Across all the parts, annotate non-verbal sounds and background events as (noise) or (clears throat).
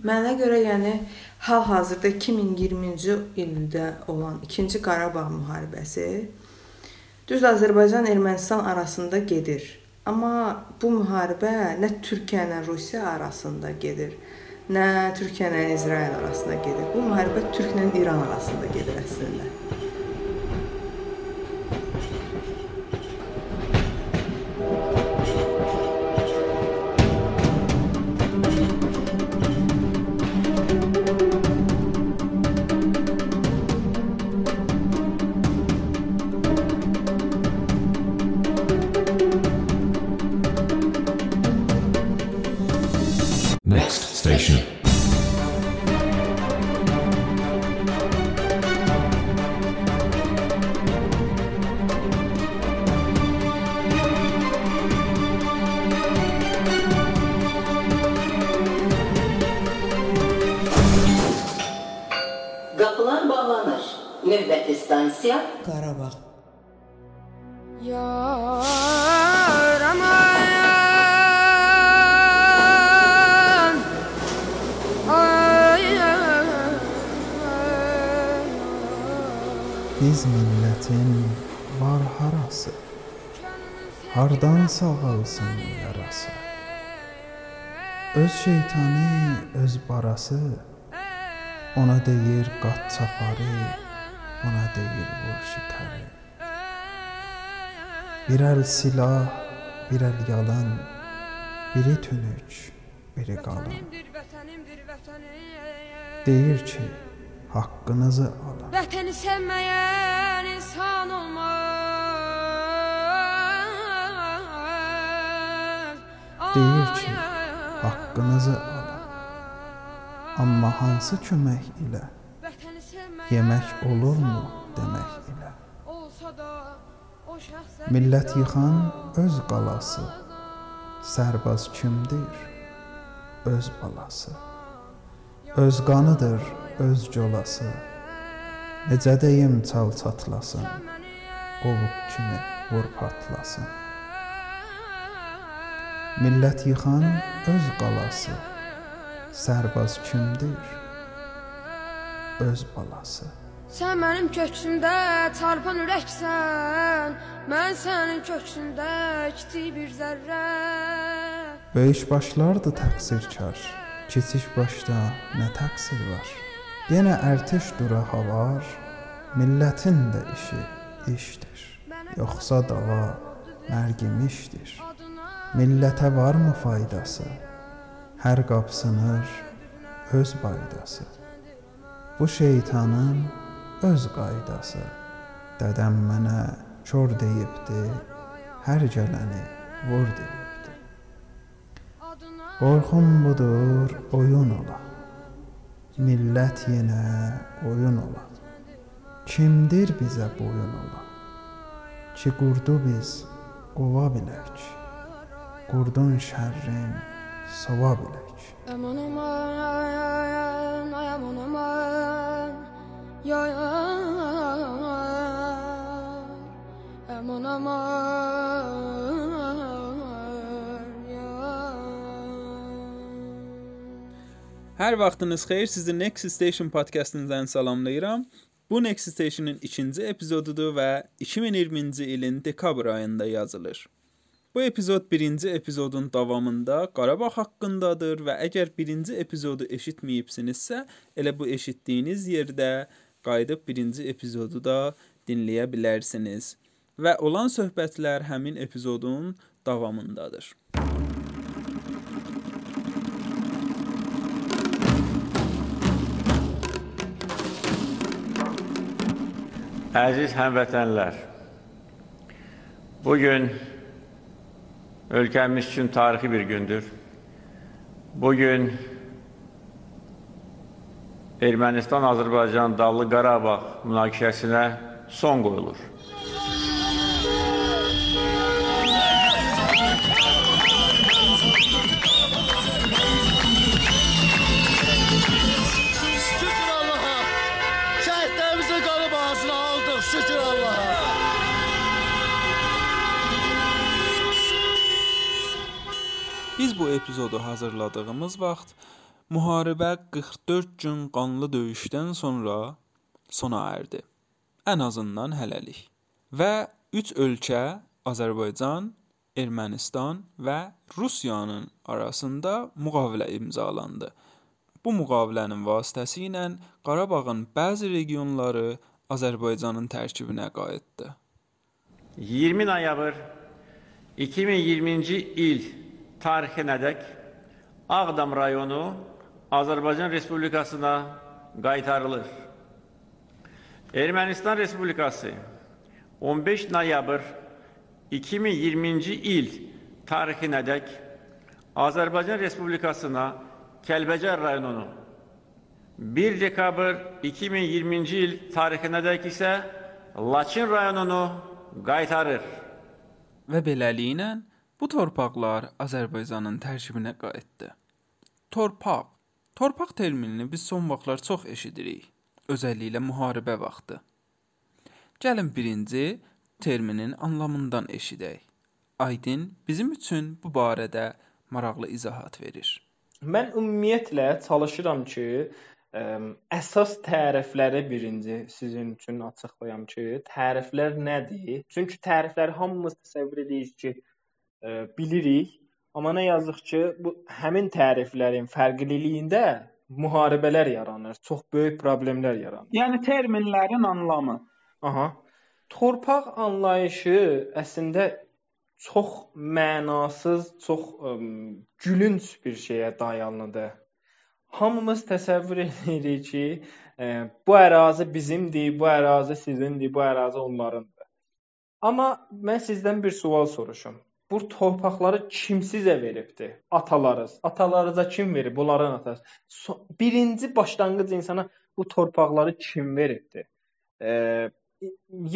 Mənə görə, yəni hal-hazırda 2020-ci ildə olan 2-ci Qarabağ müharibəsi düz Azərbaycan Ermənistan arasında gedir. Amma bu müharibə nə Türkiyə ilə Rusiya arasında gedir, nə Türkiyə ilə İsrail arasında gedir. Bu müharibə Türk ilə İran arasında gedir əslində. Hardan sağalsın yarası Öz şeytanı, öz barası Ona deyir qat çaparı Buna deyir vur şikarı Bir el silah, bir el yalan Biri tünük, biri qalın Deyir ki, haqqınızı alın. Vətəni sevməyən insan olmaz. Deyir ki, haqqınızı alın. Amma hansı kömək ilə? Yemək olurmu demək ilə? Millət yıxan öz qalası. Sərbaz kimdir? Öz balası. Öz qanıdır öz colası Necə deyim çal çatlasın Qovuq kimi vur patlasın Millət yıxan öz qalası Sərbaz kimdir? Öz balası Sən mənim köksümdə çarpan ürəksən Mən sənin köksündə kiçik bir zərrə Böyük başlardı təqsirkar Kiçik başda nə təqsir var? Yenə ərtiş dura havar, millətin də işi işdir. Yoxsa dava mərgimişdir. Millətə varmı faydası? Hər qapsınır öz baydası. Bu şeytanın öz qaydası. Dədəm mənə kör deyibdi, hər gələni vur deyibdi. Qorxum budur, oyun ola. Millət yenə oyun ola. Kimdir bizə boyun ola? Ki qurdu biz qova bilək. Qurdun şərrin sova bilək. Aman aman, ay aman aman, ya aman aman. Hər vaxtınız xeyir. Sizi Next Station podkastından salamlayıram. Bu Next Station'ın ikinci epizodudur və 2020-ci ilin dekabr ayında yazılır. Bu epizod birinci epizodun davamında Qarabağ haqqındadır və əgər birinci epizodu eşitməyibsinizsə, elə bu eşitdiyiniz yerdə qayıdıb birinci epizodu da dinləyə bilərsiniz. Və olan söhbətlər həmin epizodun davamındadır. Əziz həmvətənlər, bugün ölkəmiz üçün tarixi bir gündür. Bugün Ermənistan-Azərbaycan Dağlı Qarabağ münaqişəsinə son qoyulur. Bu epizodu hazırladığımız vaxt Müharibə 44 gün qanlı döyüşdən sonra sona erdi. Ən azından hələlik. Və 3 ölkə Azərbaycan, Ermənistan və Rusiyanın arasında müqavilə imzalandı. Bu müqavilənin vasitəsilə Qarabağın bəzi regionları Azərbaycanın tərkibinə qayıtdı. 20 noyabr 2020-ci il tarixinədək Ağdam rayonu Azərbaycan Respublikasına qaytarılır. Ermənistan Respublikası 15 noyabr 2020-ci il tarixinədək Azərbaycan Respublikasına Kəlbəcər rayonunu 1 dekabr 2020-ci il tarixinədək isə Laçın rayonunu qaytarır. Və beləliklə bu torpaqlar Azərbaycanın tərkibinə qayıtdı. Torpaq. Torpaq terminini biz son vaxtlar çox eşidirik, özəlliklə müharibə vaxtı. Gəlin birinci terminin anlamından eşidək. Aydın bizim üçün bu barədə maraqlı izahat verir. Mən ümumiyyətlə çalışıram ki, ə, əsas tərifləri birinci sizin üçün açıqlayam ki, təriflər nədir? Çünki tərifləri hamımız təsəvvür edirik ki, bilirik, amma nə yazıq ki, bu həmin təriflərin fərqliliyində müharibələr yaranır, çox böyük problemlər yaranır. Yəni terminlərin anlamı. Aha. Torpaq anlayışı əslində çox mənasız, çox ə, gülünc bir şeyə dayanıdır. Hamımız təsəvvür edirik ki, ə, bu ərazi bizimdir, bu ərazi sizindir, bu ərazi onlarındır. Amma mən sizdən bir sual soruşum. Bu torpaqları kim sizə veribdi? Atalarınız. Atalarınıza kim verib? Bunların atası. So birinci başlanğıc insana bu torpaqları kim veribdi? Ə,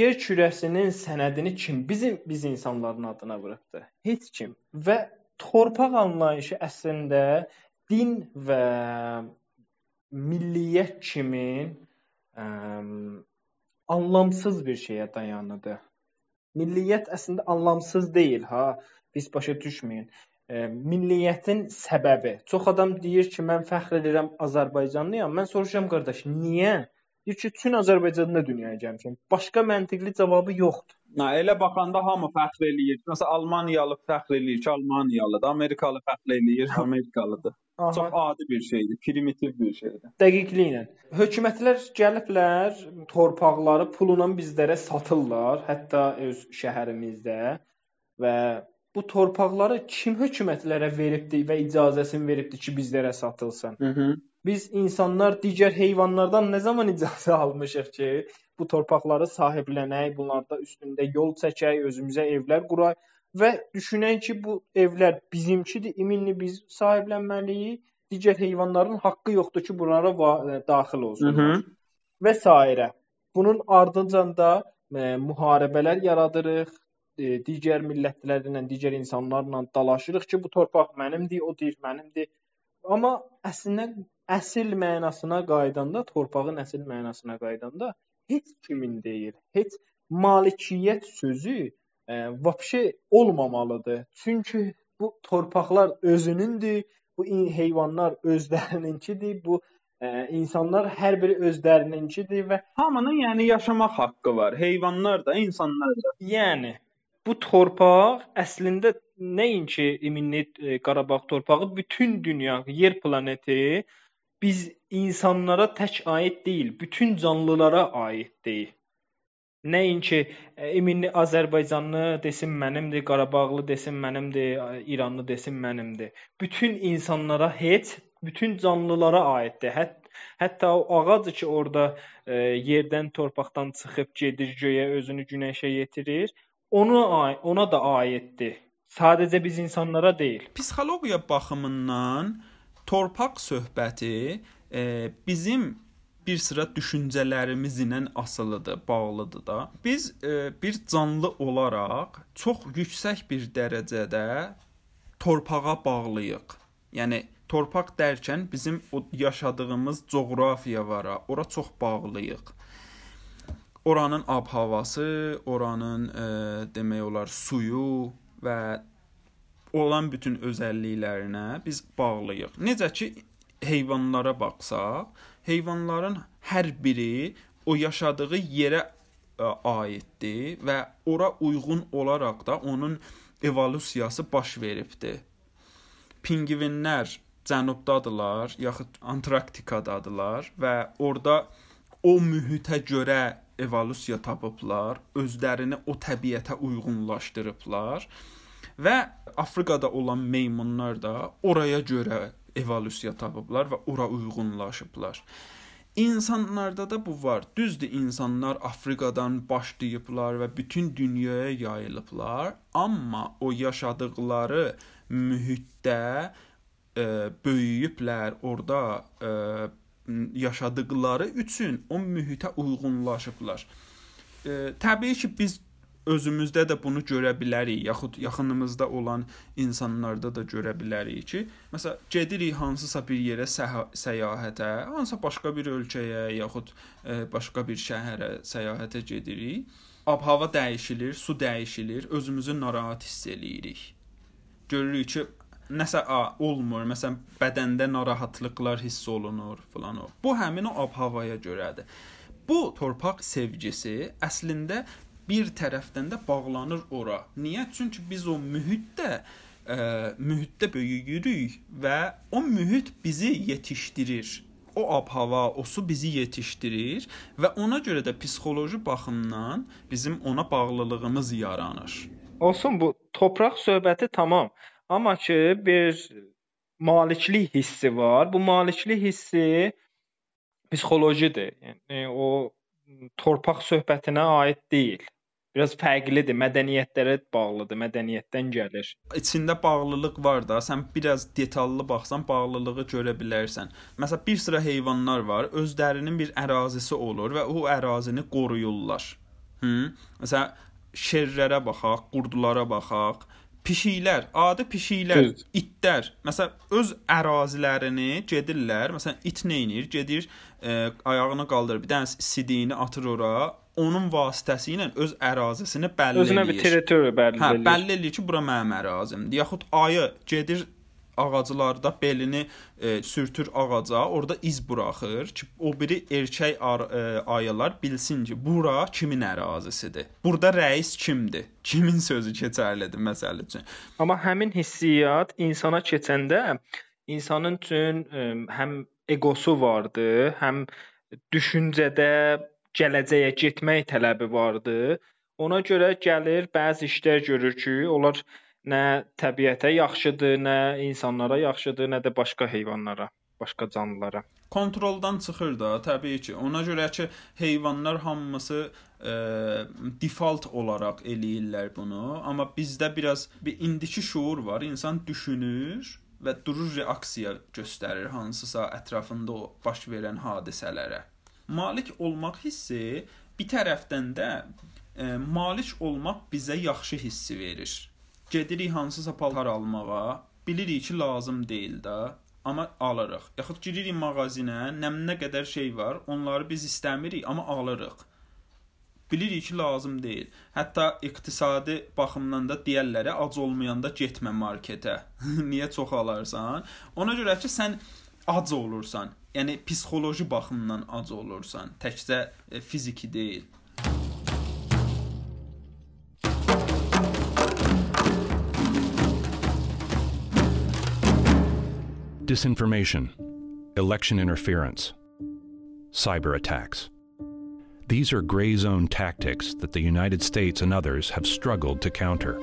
yer kürəsinin sənədini kim bizim biz insanların adına vurubdu? Heç kim. Və torpaq anlayışı əslində din və milliyyət kimi ə, anlamsız bir şeyə dayanıdır. Milliyyət əslində anlamsız deyil ha. Biz başa düşməyin. E, milliyyətin səbəbi. Çox adam deyir ki, mən fəxr edirəm Azərbaycanlıyam. Mən soruşuram qardaş, niyə? Deyir ki, bütün Azərbaycanda dünyaya gəlmişəm. Başqa məntiqli cavabı yoxdur. Nə elə baxanda hamı fəxr eləyir. Məsələn, Almaniyalı fəxr eləyir ki, Almaniyalıdır, Amerikalı fəxr eləyir, Amerikalıdır. Aha. Çox adi bir şeydir, primitiv bir şeydir. Dəqiqliklə. Hökumətlər gəliblər, torpaqları pulla bizlərə satırlar, hətta öz şəhərimizdə və bu torpaqları kim hökumətlərə veribdi və icazəsini veribdi ki, bizlərə satılsın? Mhm. Biz insanlar digər heyvanlardan nə zaman icazə (laughs) almışıq ki, bu torpaqları sahiblənək, bunlarda üstündə yol çəkək, özümüzə evlər quraq və düşünək ki, bu evlər bizimkidir, iminli biz sahiblənməliyik. Digər heyvanların haqqı yoxdur ki, bunlara va- daxil olsunlar. Və s. Bunun ardınca da e, müharibələr yaradırıq, e, digər millətlərlə, digər insanlarla dalaşırıq ki, bu torpaq mənimdir, o deyir mənimdir. Amma əslində əsl mənasına qaydanda, torpağın əsl mənasına qaydanda heç kimin deyil. Heç malikiyyət sözü e, vəbşə olmamalıdır. Çünki bu torpaqlar özünündür, bu heyvanlar özlərininkidir, bu e, insanlar hər biri özlərininkidir və Hamının yəni yaşamaq haqqı var. Heyvanlar da, insanlar da. Yəni bu torpaq əslində nəinki iminli e, Qarabağ torpağı bütün dünya, yer planeti biz insanlara tək aid deyil, bütün canlılara aiddir. Nəinki e, iminli Azərbaycanlı desin mənimdir, Qarabağlı desin mənimdir, e, İranlı desin mənimdir. Bütün insanlara heç, bütün canlılara aiddir. Hət, hətta o ağac ki orada e, yerdən, torpaqdan çıxıb gedir göyə, özünü günəşə yetirir, ai- ona da aiddir. Sadəcə biz insanlara deyil. Psixologiya baxımından torpaq söhbəti e, bizim bir sıra düşüncələrimizlə asılıdır, bağlıdır da. Biz e, bir canlı olaraq çox yüksək bir dərəcədə torpağa bağlıyıq. Yəni torpaq dərkən bizim o yaşadığımız coğrafiya var, ora çox bağlıyıq. Oranın ab-havası, oranın e, demək olar suyu və olan bütün özəlliklərinə biz bağlıyıq. Necə ki heyvanlara baxsaq, heyvanların hər biri o yaşadığı yerə ə, aiddir və ora uyğun olaraq da onun evolusiyası baş veribdi. Pingvinlər cənubdadılar, yaxud Antarktikadadılar və orada o mühitə görə evolyusiya tapıblar, özlərini o təbiətə uyğunlaşdırıblar və Afrikada olan meymunlar da oraya görə evolyusiya tapıblar və ora uyğunlaşıblar. İnsanlarda da bu var. Düzdür, insanlar Afrikadan başlayıblar və bütün dünyaya yayılıblar, amma o yaşadıkları mühitdə ə, böyüyüblər, orada ə, yaşadıkları üçün o mühitə uyğunlaşıblar. Ə, təbii ki, biz özümüzdə də bunu görə bilərik, yaxud yaxınımızda olan insanlarda da görə bilərik ki, məsələn, gedirik hansısa bir yerə səyahətə, hansısa başqa bir ölkəyə, yaxud ə, başqa bir şəhərə səyahətə gedirik. Ab-hava dəyişilir, su dəyişilir, özümüzü narahat hiss eləyirik. Görürük ki, nəsə a, olmur. Məsələn, bədəndə narahatlıqlar hiss olunur falan o. Bu həmin o ab-havaya görədir. Bu torpaq sevgisi əslində bir tərəfdən də bağlanır ora. Niyə? Çünki biz o mühitdə ə, mühitdə böyüyürük və o mühit bizi yetişdirir. O ab-hava, o su bizi yetişdirir və ona görə də psixoloji baxımdan bizim ona bağlılığımız yaranır. Olsun bu torpaq söhbəti tamam. Amma ki bir maliklik hissi var. Bu maliklik hissi psixolojidir. Yəni o torpaq söhbətinə aid deyil. Biraz fərqlidir, mədəniyyətlərə bağlıdır, mədəniyyətdən gəlir. İçində bağlılıq var da, sən biraz detallı baxsan bağlılığı görə bilərsən. Məsələn, bir sıra heyvanlar var, özlərinin bir ərazisi olur və o ərazini qoruyurlar. Hı? Məsələn, şerlərə baxaq, qurdulara baxaq, pişiklər, adi pişiklər, evet. itlər, məsələn, öz ərazilərini gedirlər. Məsələn, it nə edir? Gedir, e, ayağını qaldırır, bir dənə sidiyini atır ora, onun vasitəsilə öz ərazisini bəlli Özünə eləyir. Özünə bir territoriya bəlli hə, eləyir. Hə, bəlli eləyir ki, bura mənim ərazimdir. Yaxud ayı gedir ağaclarda belini e, sürtür ağaca, orada iz buraxır ki, o biri erkək ar, e, ayılar bilsin ki, bura kimin ərazisidir. Burada rəis kimdir? (laughs) Kimin sözü keçərlidir məsəl üçün. Amma həmin hissiyat insana keçəndə insanın üçün e, həm egosu vardı, həm düşüncədə gələcəyə getmək tələbi vardı. Ona görə gəlir bəzi işlər görür ki, onlar nə təbiətə yaxşıdır, nə insanlara yaxşıdır, nə də başqa heyvanlara, başqa canlılara. Kontroldan çıxır da, təbii ki. Ona görə ki, heyvanlar hamısı ə, default olaraq eləyirlər bunu, amma bizdə biraz bir indiki şuur var. İnsan düşünür və durur reaksiya göstərir hansısa ətrafında baş verən hadisələrə malik olmaq hissi bir tərəfdən də e, malik olmaq bizə yaxşı hissi verir. Gedirik hansısa paltar almağa, bilirik ki, lazım deyil də, amma alırıq. Yaxud giririk mağazinə, nə qədər şey var, onları biz istəmirik, amma alırıq. Bilirik ki, lazım deyil. Hətta iqtisadi baxımdan da deyirlər, ac olmayanda getmə marketə. (laughs) Niyə çox alarsan? Ona görə ki, sən ac olursan. Yəni psixoloji baxımdan ac olursan, təkcə fiziki deyil. Disinformation, election interference, cyber attacks. These are gray zone tactics that the United States and others have struggled to counter.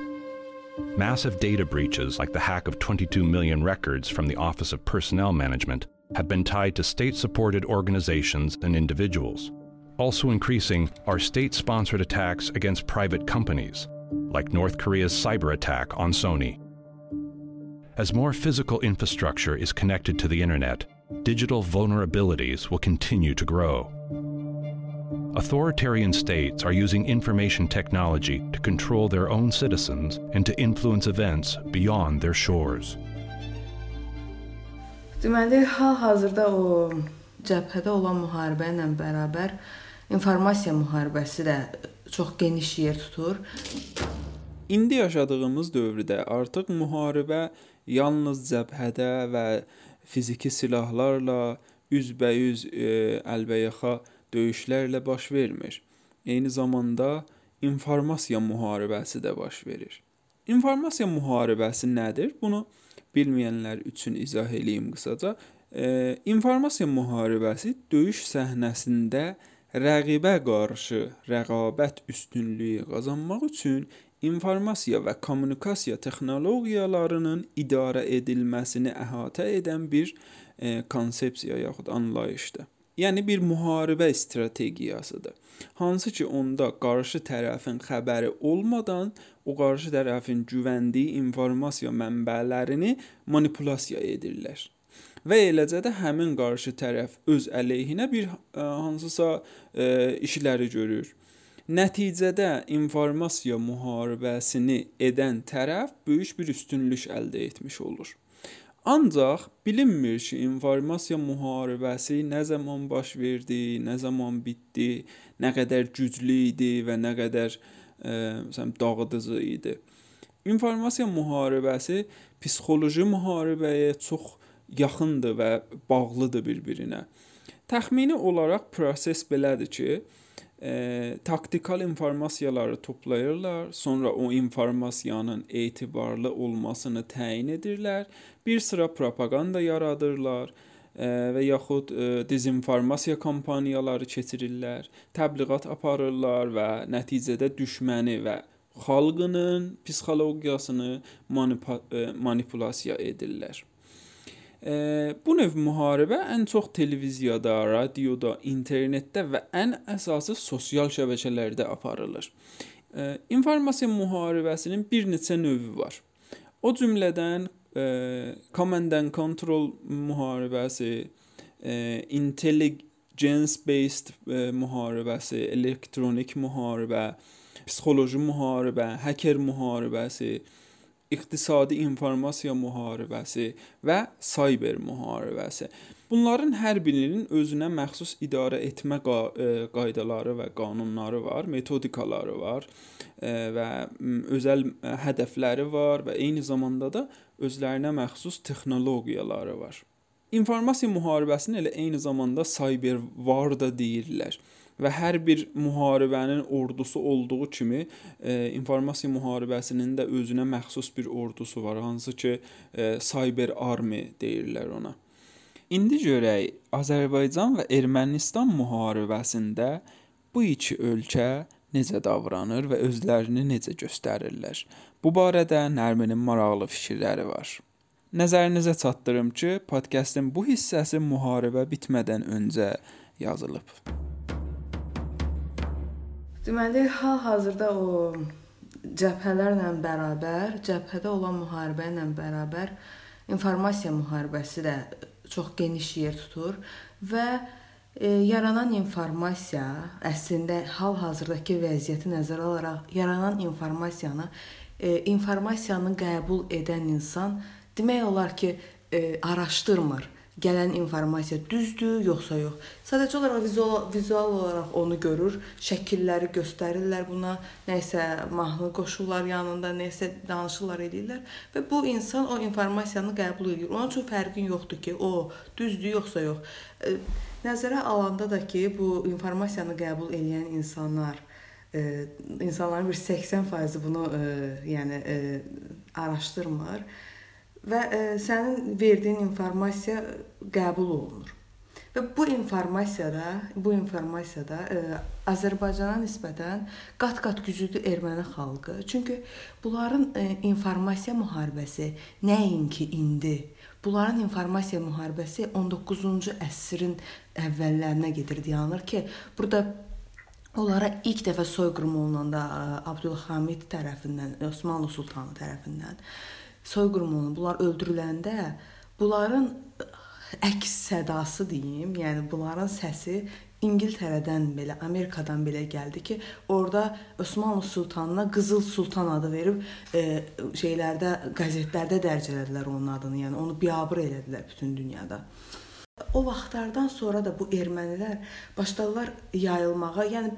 Massive data breaches, like the hack of 22 million records from the Office of Personnel Management, have been tied to state supported organizations and individuals. Also increasing are state sponsored attacks against private companies, like North Korea's cyber attack on Sony. As more physical infrastructure is connected to the internet, digital vulnerabilities will continue to grow. Authoritarian states are using information technology to control their own citizens and to influence events beyond their shores. Deməli, hal-hazırda o cəbhədə olan müharibə ilə bərabər informasiya müharibəsi də çox geniş yer tutur. İndi yaşadığımız dövrdə artıq müharibə yalnız cəbhədə və fiziki silahlarla, üzbəyüz e, əlbəyaxa döyüşlərlə baş vermir. Eyni zamanda informasiya müharibəsi də baş verir. İnformasiya müharibəsi nədir? Bunu bilməyənlər üçün izah eləyim qısaca. E, informasiya müharibəsi döyüş səhnəsində rəqibə qarşı rəqabət üstünlüyü qazanmaq üçün informasiya və kommunikasiya texnologiyalarının idarə edilməsini əhatə edən bir e, konsepsiya yaxud anlayışdır. Yəni bir müharibə strategiyasıdır. Hansı ki onda qarşı tərəfin xəbəri olmadan o qarşı tərəfin güvəndiyi informasiya mənbələrini manipulyasiya edirlər. Və eləcə də həmin qarşı tərəf öz əleyhinə bir ə, e, hansısa ə, e, işləri görür. Nəticədə informasiya müharibəsini edən tərəf böyük bir üstünlük əldə etmiş olur. Ancaq bilinmir ki, informasiya müharibəsi nə zaman baş verdi, nə zaman bitdi, nə qədər güclü idi və nə qədər ə, məsələn dağıdıcı idi. İnformasiya müharibəsi psixoloji müharibəyə çox yaxındır və bağlıdır bir-birinə. Təxmini olaraq proses belədir ki, e, taktikal informasiyaları toplayırlar, sonra o informasiyanın etibarlı olmasını təyin edirlər, bir sıra propaganda yaradırlar və yaxud e, dezinformasiya kampaniyaları keçirirlər, təbliğat aparırlar və nəticədə düşməni və xalqının psixologiyasını e, manipulyasiya edirlər. Bu növ müharibə ən çox televiziyada, radioda, internetdə və ən əsası sosial şəbəkələrdə aparılır. İnformasiya müharibəsinin bir neçə növü var. O cümlədən command and control müharibəsi, e, intelligence based e, müharibəsi, elektronik müharibə, psixoloji müharibə, hacker müharibəsi, iqtisadi informasiya müharibəsi və sayber müharibəsi. Bunların hər birinin özünə məxsus idarə etmə e, qaydaları və qanunları var, metodikaları var e, və özəl e, hədəfləri var və eyni zamanda da özlərinə məxsus texnologiyaları var. İnformasiya müharibəsini elə eyni zamanda cyber war da deyirlər və hər bir müharibənin ordusu olduğu kimi e, informasiya müharibəsinin də özünə məxsus bir ordusu var, hansı ki e, cyber army deyirlər ona. İndi görək Azərbaycan və Ermənistan müharibəsində bu iki ölkə necə davranır və özlərini necə göstərirlər. Bu barədə Nərminin maraqlı fikirləri var. Nəzərinizə çatdırım ki, podkastın bu hissəsi müharibə bitmədən öncə yazılıb. Deməli, hal-hazırda o cəbhələrlə bərabər, cəbhədə olan müharibə ilə bərabər informasiya müharibəsi də çox geniş yer tutur və e, yaranan informasiya əslində hal-hazırdakı vəziyyəti nəzərə alaraq yaranan informasiyanı e, informasiyanı qəbul edən insan demək olar ki, e, araşdırmır gələn informasiya düzdür, yoxsa yox. Sadəcə olaraq vizual vizual olaraq onu görür, şəkilləri göstərirlər buna, nəsə mahnı qoşurlar yanında, nəsə danışırlar edirlər və bu insan o informasiyanı qəbul edir. Onun üçün fərqin yoxdur ki, o düzdür yoxsa yox. E, nəzərə alanda da ki, bu informasiyanı qəbul edən insanlar e, insanların bir 80% bunu e, yəni araşdırmır və ə, e, sənin verdiyin informasiya qəbul olunur. Və bu informasiyada, bu informasiyada ə, e, Azərbaycana nisbətən qat-qat güclüdür erməni xalqı. Çünki bunların ə, e, informasiya müharibəsi nəinki indi Bunların informasiya müharibəsi 19-cu əsrin əvvəllərinə gedir deyilir ki, burada onlara ilk dəfə soyqırım olunanda Abdülhamid tərəfindən, Osmanlı sultanı tərəfindən soyqırım olunub, bunlar öldürüləndə bunların əks sədası deyim, yəni bunların səsi İngiltərədən belə, Amerikadan belə gəldi ki, orada Osmanlı sultanına Qızıl Sultan adı verib e, şeylərdə, qəzetlərdə dərc elədilər onun adını. Yəni onu biabır elədilər bütün dünyada. O vaxtlardan sonra da bu ermənilər başladılar yayılmağa. Yəni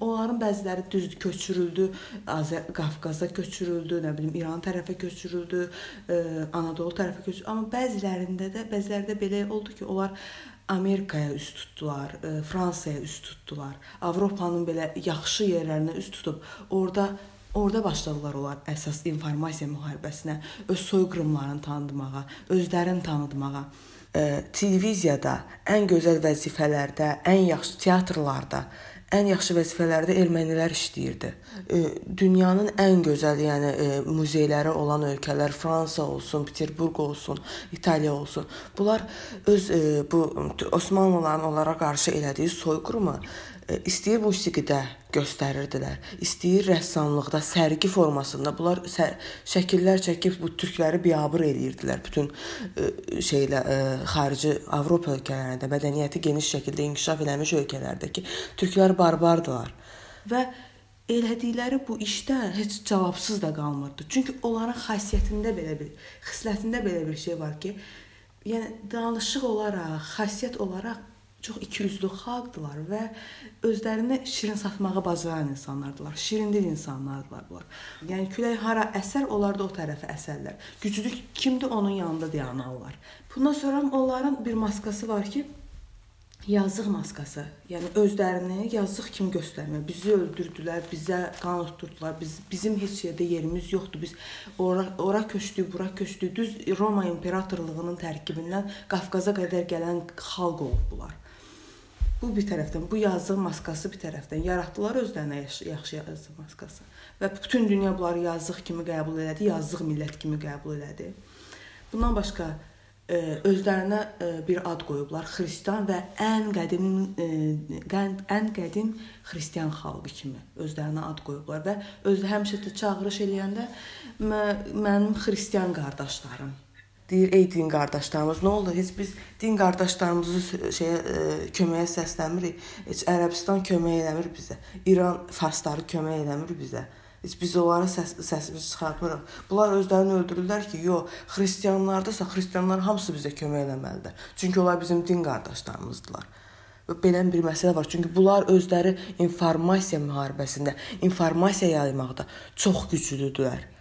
onların bəziləri düzdür köçürüldü, Azər Qafqaza köçürüldü, nə bilim İran tərəfə köçürüldü, ə, Anadolu tərəfə köçürüldü. Amma bəzilərində də bəzilərdə belə oldu ki, onlar Amerikaya üst tutdular, ə, Fransaya üst tutdular. Avropanın belə yaxşı yerlərinə üst tutub orada Orada başladılar onlar əsas informasiya müharibəsinə, öz soyqırımlarını tanıtmağa, özlərini tanıtmağa. Televiziyada ən gözəl vəzifələrdə, ən yaxşı teatrlarda, ən yaxşı vəzifələrdə ermənilər işləyirdi. Dünyanın ən gözəl, yəni muzeyləri olan ölkələr Fransa olsun, Peterburq olsun, İtaliya olsun. Bunlar öz bu Osmanlıların onlara qarşı elədiyi soyqırımı istəyir musiqidə göstərirdilər, istəyir rəssamlıqda, sərgi formasında. Bunlar şəkillər çəkib bu türkləri biabır eləyirdilər. Bütün şeylə xarici Avropa ölkələrində mədəniyyəti geniş şəkildə inkişaf eləmiş ölkələrdəki türklər barbardılar. Və elədikləri bu işdə heç cavabsız da qalmırdı. Çünki onların xasiyyətində belə bir, xislətində belə bir şey var ki, yəni danışıq olaraq, xasiyyət olaraq çox ikiyüzlü xalqdılar və özlərini şirin satmağı bacaran insanlardılar. Şirin dil insanlardılar bunlar. Yəni külək hara əsər, onlar da o tərəfə əsərlər. Güclü kimdir onun yanında dayanarlar. Bundan sonra onların bir maskası var ki, yazıq maskası. Yəni özlərini yazıq kimi göstərmək. Bizi öldürdülər, bizə qan utdurdular. Biz bizim heç yerdə yerimiz yoxdur. Biz ora ora köçdük, bura köçdük. Düz Roma imperatorluğunun tərkibindən Qafqaza qədər gələn xalq olub bunlar. Bu bir tərəfdən, bu yazıq maskası bir tərəfdən yaratdılar özlərinə yaxşı yazıq maskası. Və bütün dünya bunları yazıq kimi qəbul elədi, yazıq millət kimi qəbul elədi. Bundan başqa e, özlərinə e, bir ad qoyublar, xristian və ən qədim e, ən qədim xristian xalqı kimi özlərinə ad qoyublar və öz həmişə də çağırış eləyəndə mənim xristian qardaşlarım deyir ey din qardaşlarımız, nə oldu? Heç biz din qardaşlarımızı şeyə ə, e, köməyə səsləmirik. Heç Ərəbistan kömək eləmir bizə. İran farsları kömək eləmir bizə. Heç biz onlara səs səsimizi çıxartmırıq. Bunlar özlərini öldürürlər ki, yox, xristianlardasa xristianlar hamısı bizə kömək eləməlidir. Çünki onlar bizim din qardaşlarımızdılar. Belə bir məsələ var. Çünki bunlar özləri informasiya müharibəsində, informasiya yaymaqda çox güclüdürlər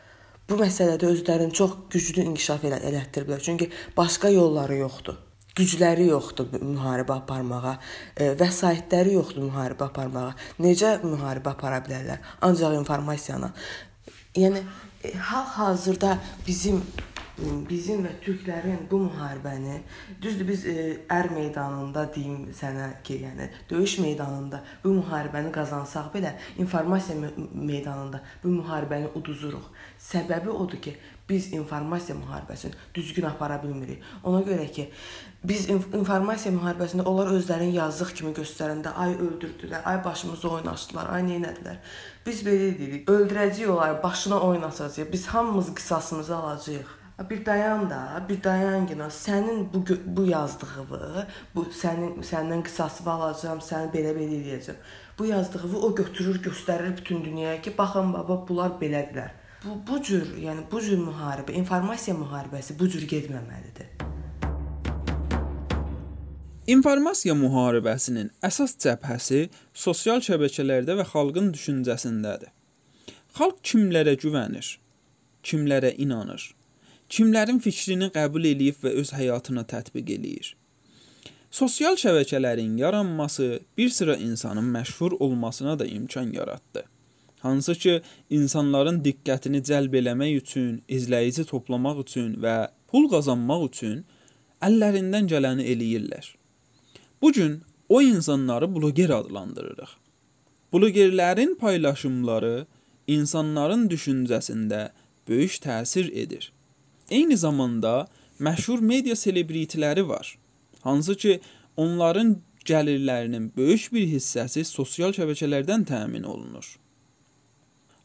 bu məsələdə özlərini çox güclü inkişaf elə elətdiriblər. Çünki başqa yolları yoxdur. Gücləri yoxdur müharibə aparmağa, e, vəsaitləri yoxdur müharibə aparmağa. Necə müharibə apara bilərlər? Ancaq informasiyanı. Yəni e, hal-hazırda bizim bizim və türklərin bu müharibəni düzdür biz e, ər meydanında deyim sənə ki, yəni döyüş meydanında bu müharibəni qazansaq belə informasiya meydanında bu müharibəni uduzuruq. Səbəbi odur ki, biz informasiya müharibəsini düzgün apara bilmirik. Ona görə ki, biz informasiya müharibəsində onlar özlərini yazıq kimi göstərəndə ay öldürdülər, ay başımızı oynaşdılar, ay nə etdilər. Biz belə deyirik, öldürəcəyik onları, başına oynasacağıq. Biz hamımız qisasımızı alacağıq. Bir dayan da, bir dayan ki, sənin bu bu yazdığını, bu sənin səndən qisasını alacağam, səni belə-belə eləyəcəm. Bu yazdığını o götürür, göstərir bütün dünyaya ki, baxın baba, bunlar belədirlər. Bu bu cür, yəni bu cür müharibə, informasiya müharibəsi bu cür getməməlidir. İnformasiya müharibəsinin əsas cəbhəsi sosial şəbəkələrdə və xalqın düşüncəsindədir. Xalq kimlərə güvənir? Kimlərə inanır? Kimlərin fikrini qəbul eləyib və öz həyatına tətbiq eləyir? Sosial şəbəkələrin yaranması bir sıra insanın məşhur olmasına da imkan yaratdı hansı ki, insanların diqqətini cəlb eləmək üçün, izləyici toplamaq üçün və pul qazanmaq üçün əllərindən gələni eləyirlər. Bu gün o insanları bloger adlandırırıq. Blogerlərin paylaşımları insanların düşüncəsində böyük təsir edir. Eyni zamanda məşhur media selebritiləri var. Hansı ki, onların gəlirlərinin böyük bir hissəsi sosial şəbəkələrdən təmin olunur.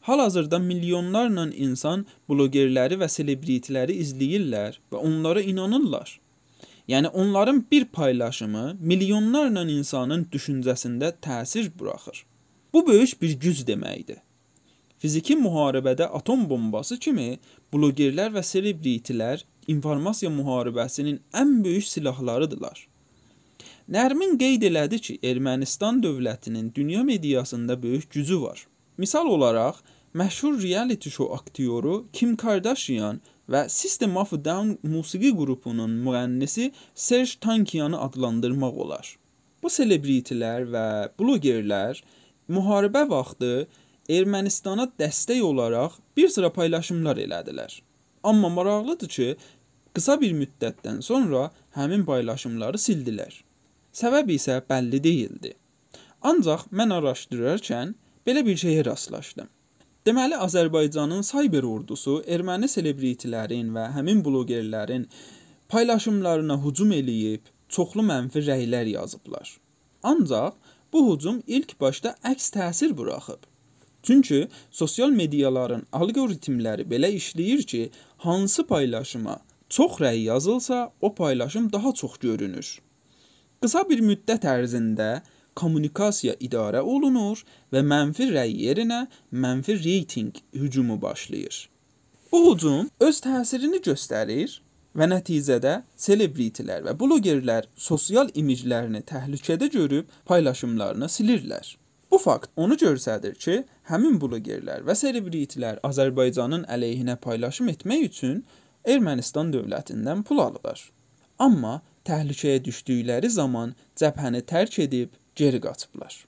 Hal-hazırda milyonlarla insan blogerləri və selebritiləri izləyirlər və onlara inanırlar. Yəni onların bir paylaşımı milyonlarla insanın düşüncəsində təsir buraxır. Bu böyük bir güc deməkdir. Fiziki müharibədə atom bombası kimi blogerlər və selebritilər informasiya müharibəsinin ən böyük silahlarıdırlar. Nərmin qeyd elədi ki, Ermənistan dövlətinin dünya mediasında böyük gücü var. Misal olaraq, məşhur reality show aktyoru Kim Kardashian və System of a Down musiqi qrupunun müğənnisi Serj Tankiyanı adlandırmaq olar. Bu selebritilər və blogerlər müharibə vaxtı Ermənistana dəstək olaraq bir sıra paylaşımlar elədilər. Amma maraqlıdır ki, qısa bir müddətdən sonra həmin paylaşımları sildilər. Səbəb isə bəlli deyildi. Ancaq mən araşdırarkən belə bir şeyə rastlaşdım. Deməli Azərbaycanın cyber ordusu erməni selebritilərin və həmin blogerlərin paylaşımlarına hücum eləyib, çoxlu mənfi rəylər yazıblar. Ancaq bu hücum ilk başda əks təsir buraxıb. Çünki sosial mediaların alqoritmləri belə işləyir ki, hansı paylaşıma çox rəy yazılsa, o paylaşım daha çox görünür. Qısa bir müddət ərzində kommunikasiya idarə olunur və mənfi rəy yerinə mənfi reytinq hücumu başlayır. Bu hücum öz təsirini göstərir və nəticədə selebritilər və blogerlər sosial imiclərini təhlükədə görüb paylaşımlarını silirlər. Bu fakt onu göstərir ki, həmin blogerlər və selebritilər Azərbaycanın əleyhinə paylaşım etmək üçün Ermənistan dövlətindən pul alırlar. Amma təhlükəyə düşdükləri zaman cəbhəni tərk edib geri qaçıblar.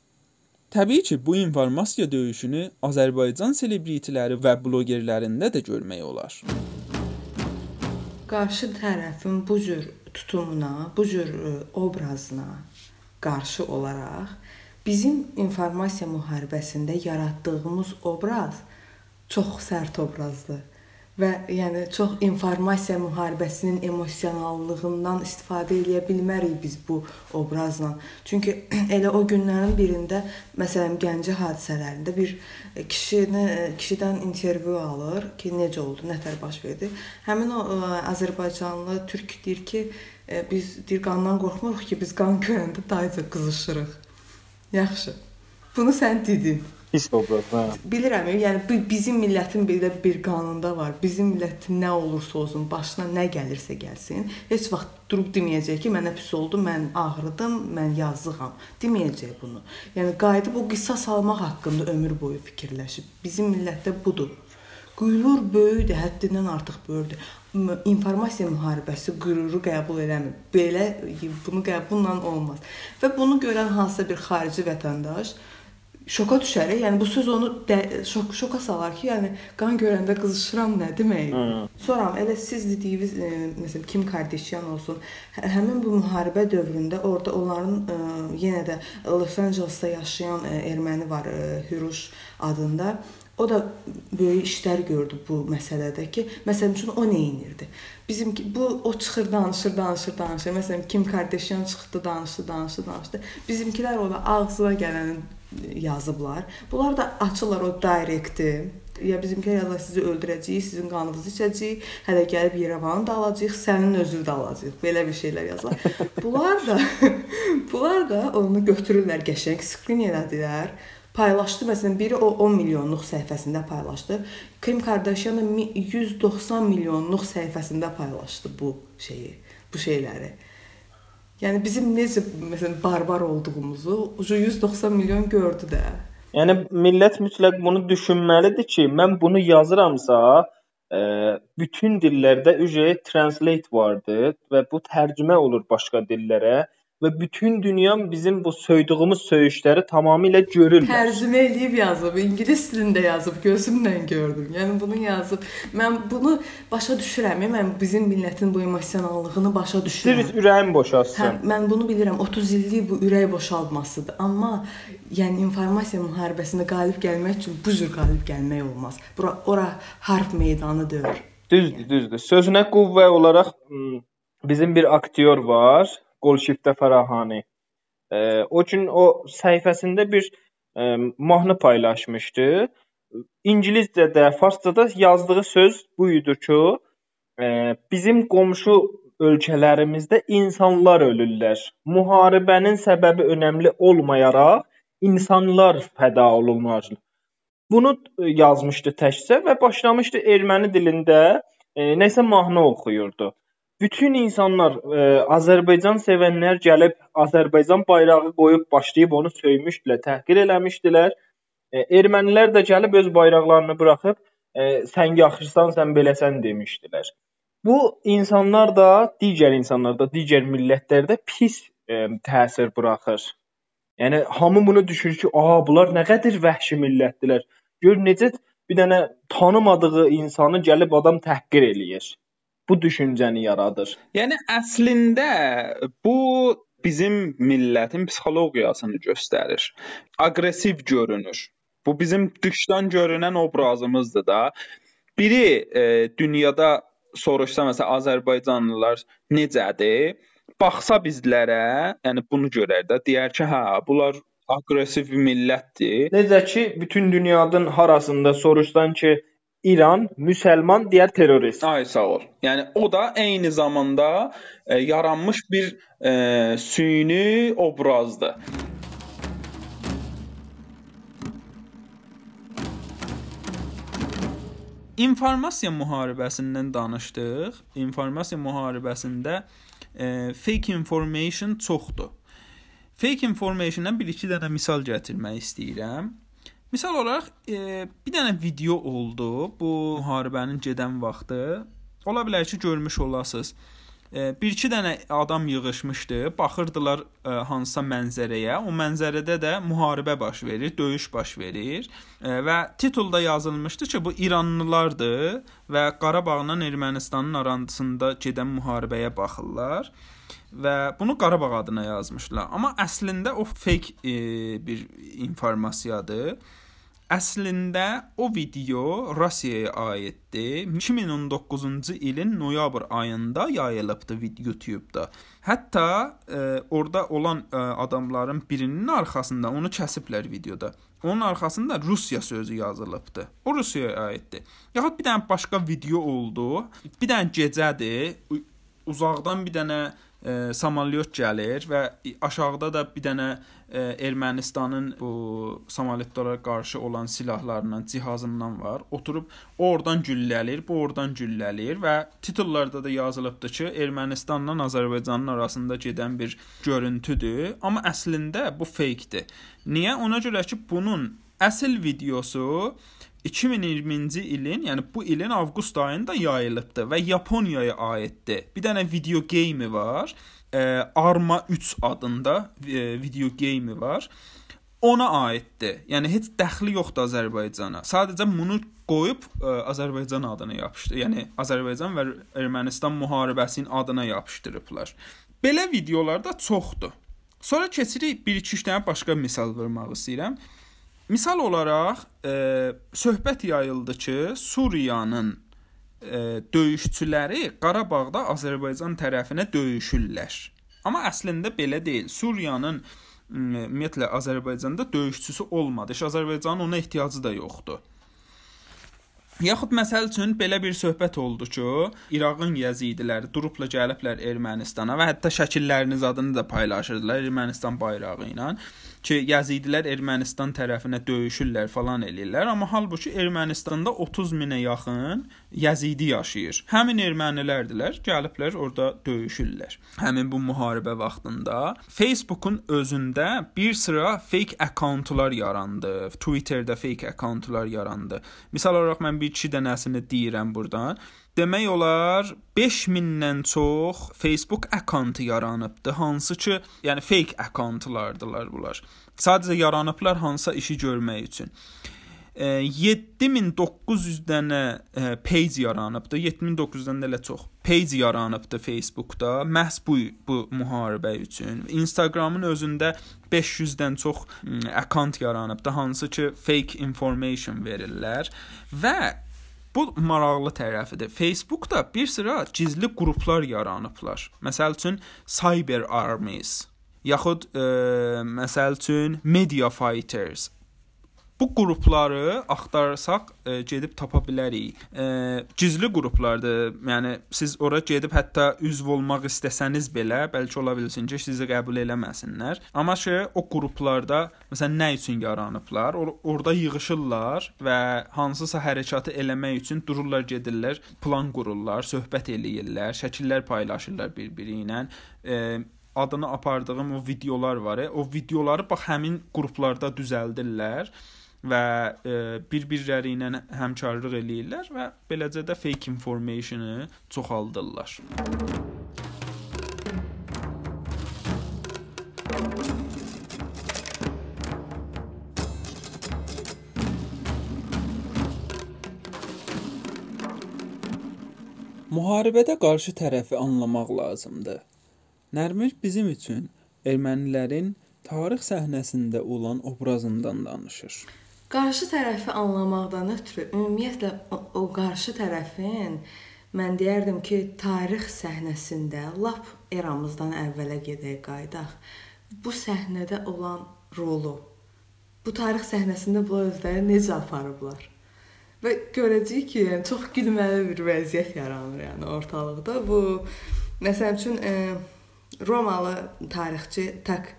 Təbii ki, bu informasiya döyüşünü Azərbaycan selebritiləri və blogerlərində də görmək olar. Qarşı tərəfin bu cür tutumuna, bu cür e, obrazına qarşı olaraq bizim informasiya müharibəsində yaratdığımız obraz çox sərt obrazdır və yəni çox informasiya müharibəsinin emosionallığından istifadə eləyə bilmərik biz bu obrazla. Çünki (clears throat) elə o günlərin birində məsələn Gəncə hadisələrində bir kişini kişidən intervyu alır ki, necə oldu, nətər baş verdi. Həmin o Azərbaycanlı türk deyir ki, biz deyir qandan qorxmuruq ki, biz qan görəndə dayıca qızışırıq. Yaxşı. Bunu sən dedin. Pis obraz, hə. Bilirəm, yəni bizim millətin belə bir qanunda var. Bizim millətin nə olursa olsun, başına nə gəlirsə gəlsin, heç vaxt durub deməyəcək ki, mənə pis oldu, mən ağrıdım, mən yazığam. Deməyəcək bunu. Yəni qayıdıb o qisas almaq haqqında ömür boyu fikirləşib. Bizim millətdə budur. Qürur böyükdür, həddindən artıq böyükdür. İnformasiya müharibəsi qüruru qəbul eləmir. Belə bunu qəbulla olmaz. Və bunu görən hansısa bir xarici vətəndaş şoka düşər. Yəni bu söz onu də, şok şoka salar ki, yəni qan görəndə qızışıram nə demək? Sonra elə siz dediyiniz e, məsələn Kim Kardashian olsun, hə, həmin bu müharibə dövründə orada onların e, yenə də Los Angelesda yaşayan e, erməni var, e, Hüruş adında. O da böyük işlər gördü bu məsələdə ki, məsələn üçün o nə edirdi? Bizim bu o çıxır, danışır, danışır, danışır. Məsələn Kim Kardashian çıxdı, danışdı, danışdı, danışdı. Bizimkilər ona ağzına gələni yazıblar. Bunlar da açırlar o direkti. Ya bizimkilər yazırlar sizi öldürəcəyik, sizin qanınızı içəcəyik, hələ gəlib Yerevanı da alacağıq, sənin özünü də alacağıq. Belə bir şeylər yazırlar. Bunlar da (laughs) bunlar da onu götürürlər qəşəng skrin elədilər paylaşdı. Məsələn, biri o 10 milyonluq səhifəsində paylaşdı. Kim Kardashian 190 milyonluq səhifəsində paylaşdı bu şeyi, bu şeyləri. Yəni bizim necə məsələn barbar olduğumuzu ucu 190 milyon gördü də. Yəni millət mütləq bunu düşünməlidir ki, mən bunu yazıramsa, ə, e, bütün dillərdə üje translate vardır və bu tərcümə olur başqa dillərə və bütün dünya bizim bu söydüyümüz söyüşləri tamamilə görürlər. Tərcümə eləyib yazıb, ingilis dilində yazıb, gözümlə gördüm. Yəni bunu yazıb. Mən bunu başa düşürəm. Mən bizim millətin bu emosionallığını başa düşürəm. Siz ürəyim boşalsın. Hə, mən bunu bilirəm. 30 illik bu ürək boşaltmasıdır. Amma yəni informasiya müharibəsində qalib gəlmək üçün bu cür qalib gəlmək olmaz. Bura ora harp meydanıdır. Düzdür, düzdür. Sözünə qüvvə olaraq bizim bir aktyor var. Qolşiftə Fərahani. E, o gün o səhifəsində bir e, mahnı paylaşmışdı. İngiliscədə, farscada yazdığı söz bu idi ki, e, bizim qonşu ölkələrimizdə insanlar ölürlər. Müharibənin səbəbi önəmli olmayaraq insanlar fəda olunurlar. Bunu yazmışdı təkcə və başlamışdı erməni dilində e, nəsə mahnı oxuyurdu. Bütün insanlar e, Azərbaycan sevənlər gəlib Azərbaycan bayrağı qoyub başlayıb onu söymüşdülər, təhqir eləmişdilər. E, ermənilər də gəlib öz bayraqlarını buraxıb e, sən yaxşısan, sən beləsən demişdilər. Bu insanlar da, digər insanlar da, digər millətlərdə pis e, təsir buraxır. Yəni hamı bunu düşünür ki, "Aha, bunlar nə qədər vəhşi millətdilər." Gör necə bir dənə tanımadığı insanı gəlib adam təhqir eləyir. Bu düşüncəni yaradır. Yəni əslində bu bizim millətin psixologiyasını göstərir. Aqressiv görünür. Bu bizim dışdan görünən obrazımızdır da. Biri e, dünyada soruşsa məsələn Azərbaycanlılar necədir? Baxsa bizlərə, yəni bunu görər də, deyər ki, hə, bunlar aqressiv bir millətdir. Necə ki, bütün dünyanın harasında soruşsan ki, İran müsəlman deyər terrorist. Ay sağ ol. Yəni o da eyni zamanda e, yaranmış bir e, süni obrazdır. İnformasiya müharibəsindən danışdıq. İnformasiya müharibəsində e, fake information çoxdur. Fake informationdan bir-iki dənə misal gətirmək istəyirəm. Misal olaraq e, bir dənə video oldu bu müharibənin gedən vaxtı. Ola bilər ki, görmüş olasınız. Bir-iki dənə adam yığılmışdı, baxırdılar ə, hansısa mənzərəyə. O mənzərədə də müharibə baş verir, döyüş baş verir ə, və titulda yazılmışdı ki, bu İranlılardır və Qarabağla Ermənistanın arasında gedən müharibəyə baxırlar və bunu Qarabağ adına yazmışlar. Amma əslində o fake e, bir informasiyadır. Əslində o video Rusiyaya aiddir. 2019-cu ilin noyabr ayında yayılıbdı YouTube-da. Hətta e, orada olan e, adamların birinin arxasında onu kəsiblər videoda. Onun arxasında Rusiya sözü yazılıbdı. O Rusiyaya aiddir. Yaxud bir dənə başqa video oldu. Bir dənə gecədir. Uzaqdan bir dənə e, samolyot gəlir və aşağıda da bir dənə Ermənistanın bu samolyotlara qarşı olan silahlarından, cihazından var. Oturub oradan gülləlir, bu oradan gülləlir və titullarda da yazılıbdı ki, Ermənistanla Azərbaycanın arasında gedən bir görüntüdür, amma əslində bu fake-dir. Niyə? Ona görə ki, bunun əsl videosu 2020-ci ilin, yəni bu ilin avqust ayında yayılıbdı və Yaponiyaya aiddir. Bir dənə video game var. E, Arma 3 adında e, video game var. Ona aiddir. Yəni heç dəxli yoxdur Azərbaycana. Sadəcə bunu qoyub ə, Azərbaycan adını yapışdı. Yəni Azərbaycan və Ermənistan müharibəsinin adına yapışdırıblar. Belə videolar da çoxdur. Sonra keçirik 1-2 dənə başqa misal vermək istəyirəm. Misal olaraq e, söhbət yayıldı ki, Suriyanın e, döyüşçüləri Qarabağda Azərbaycan tərəfinə döyüşürlər. Amma əslində belə deyil. Suriyanın ümumiyyətlə Azərbaycanda döyüşçüsü olmadı. Heç Azərbaycanın ona ehtiyacı da yoxdur. Yaxud məsəl üçün belə bir söhbət oldu ki, İraqın Yəzidiləri durubla gəliblər Ermənistana və hətta şəkilləriniz adını da paylaşırdılar Ermənistan bayrağı ilə ki, Yazidilər Ermənistan tərəfinə döyüşürlər falan eləyirlər, amma halbuki Ermənistanda 30 minə yaxın Yazidi yaşayır. Həmin ermənilərdilər, gəliblər orada döyüşürlər. Həmin bu müharibə vaxtında Facebook-un özündə bir sıra fake akkauntlar yarandı. Twitter-də fake akkauntlar yarandı. Misal olaraq mən bir iki dənəsini deyirəm burdan. Demək olar 5000-dən çox Facebook akkauntu yaranıbdı, hansı ki, yəni fake akkauntlardılar bunlar. Sadəcə yaranıblar hansısa işi görmək üçün. 7900 dənə page yaranıbdı. 7900-dən də elə çox page yaranıbdı Facebookda məhz bu bu müharibə üçün. Instagramın özündə 500-dən çox akkaunt yaranıbdı, hansı ki, fake information verirlər və Bu maraqlı tərəfidir. Facebookda bir sıra gizli qruplar yaranıblar. Məsəl üçün Cyber Armies yaxud e, məsəl üçün Media Fighters. Bu qrupları axtarsaq e, gedib tapa bilərik. E, gizli qruplardır. Yəni siz ora gedib hətta üzv olmaq istəsəniz belə, bəlkə ola bilsin ki, sizi qəbul eləməsinlər. Amma şey o qruplarda məsələn nə üçün yaranıblar? Or orada yığılırlar və hansısa hərəkatı eləmək üçün dururlar, gedirlər, plan qururlar, söhbət eləyirlər, şəkillər paylaşırlar bir-biri ilə. E, adını apardığım o videolar var. E, o videoları bax həmin qruplarda düzəldirlər və e, bir-birləri ilə həmkarlıq eləyirlər və beləcə də fake informationu çoxaldırlar. Müharibədə qarşı tərəfi anlamaq lazımdır. Nərmin bizim üçün ermənilərin tarix səhnəsində olan obrazından danışır. Qarşı tərəfi anlamaqdan ötürü ümumiyyətlə o, qarşı tərəfin mən deyərdim ki, tarix səhnəsində lap eramızdan əvvələ gedək qayıdaq. Bu səhnədə olan rolu bu tarix səhnəsində bu özləri necə aparıblar? Və görəcəyik ki, yəni çox gülməli bir vəziyyət yaranır yəni ortalıqda. Bu məsəl üçün e, Romalı tarixçi Tak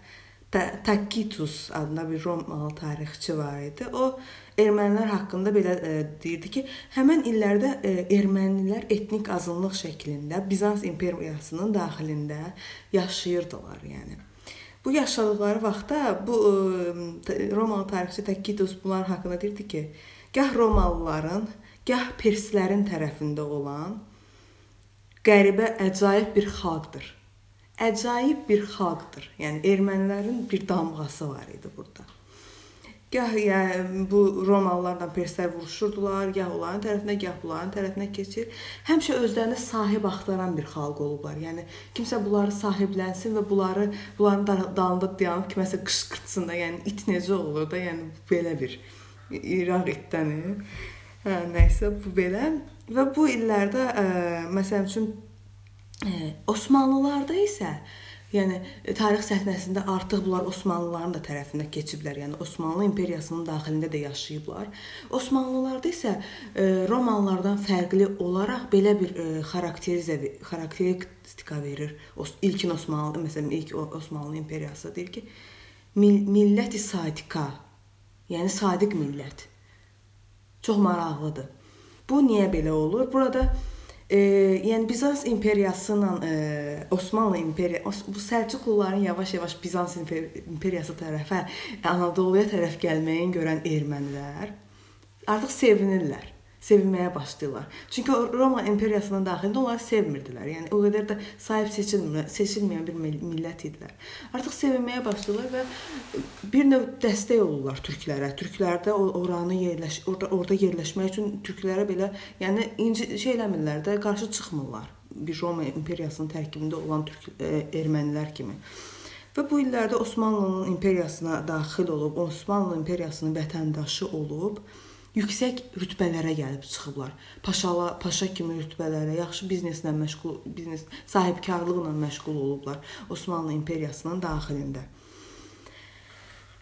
Tacitus adında bir Romalı tarixçi var idi. O ermənilər haqqında belə e, deyirdi ki, həmin illərdə e, ermənilər etnik azınlıq şəklində Bizans imperiyasının daxilində yaşayırdılar, yəni. Bu yaşadıkları vaxtda bu e, Romalı tarixçi Tacitus bunlar haqqında deyirdi ki, gah Romalıların, gah Perslərin tərəfində olan qəribə əcaib bir xalqdır əcaib bir xalqdır. Yəni ermənilərin bir damğası var idi burada. Gah yəni bu Romalılarla perslər vuruşurdular, gah onların tərəfinə, gah bunların tərəfinə keçir. Həmişə özlərinə sahib axtaran bir xalq olublar. Yəni kimsə bunları sahiblənsin və bunları bunların dalında dayanıb kiməsə qışqırtsın da, yəni it necə olur da, yəni belə bir İraq itdəni. Hə, nəysə bu belə və bu illərdə ə, məsəl üçün Osmanlılarda isə yəni tarix səhnəsində artıq bunlar Osmanlıların da tərəfinə keçiblər. Yəni Osmanlı imperiyasının daxilində də yaşayıblar. Osmanlılarda isə e, Romalılardan fərqli olaraq belə bir e, xarakterizə xarakteristika verir. İlkin Osmanlı, məsələn, ilk Osmanlı imperiyası deyir ki, milləti sadiqa, yəni sadiq millət. Çox maraqlıdır. Bu niyə belə olur? Burada E, yəni Bizans imperiyası ilə e, Osmanlı imperiya bu Səlcuqluların yavaş-yavaş Bizans imperiyası tərəfə, Anadoluya tərəf gəlməyin görən ermənilər artıq sevinirlər sevinməyə başlayırlar. Çünki Roma imperiyasının daxilində onları sevmirdilər. Yəni o qədər də sahib seçilməyən, seçilməyən bir millət idilər. Artıq sevinməyə başlayırlar və bir növ dəstək olurlar türklərə. Türklərdə oranı yerləş orada orada yerləşmək üçün türklərə belə, yəni inci şey eləmirlər də, qarşı çıxmırlar. Bir Roma imperiyasının tərkibində olan türk e, ermənilər kimi. Və bu illərdə Osmanlının imperiyasına daxil olub, Osmanlı imperiyasının vətəndaşı olub, yüksək rütbələrə gəlib çıxıblar. Paşala, paşa kimi rütbələrə, yaxşı bizneslə məşğul, biznes sahibkarlıqla məşğul olublar Osmanlı imperiyasının daxilində.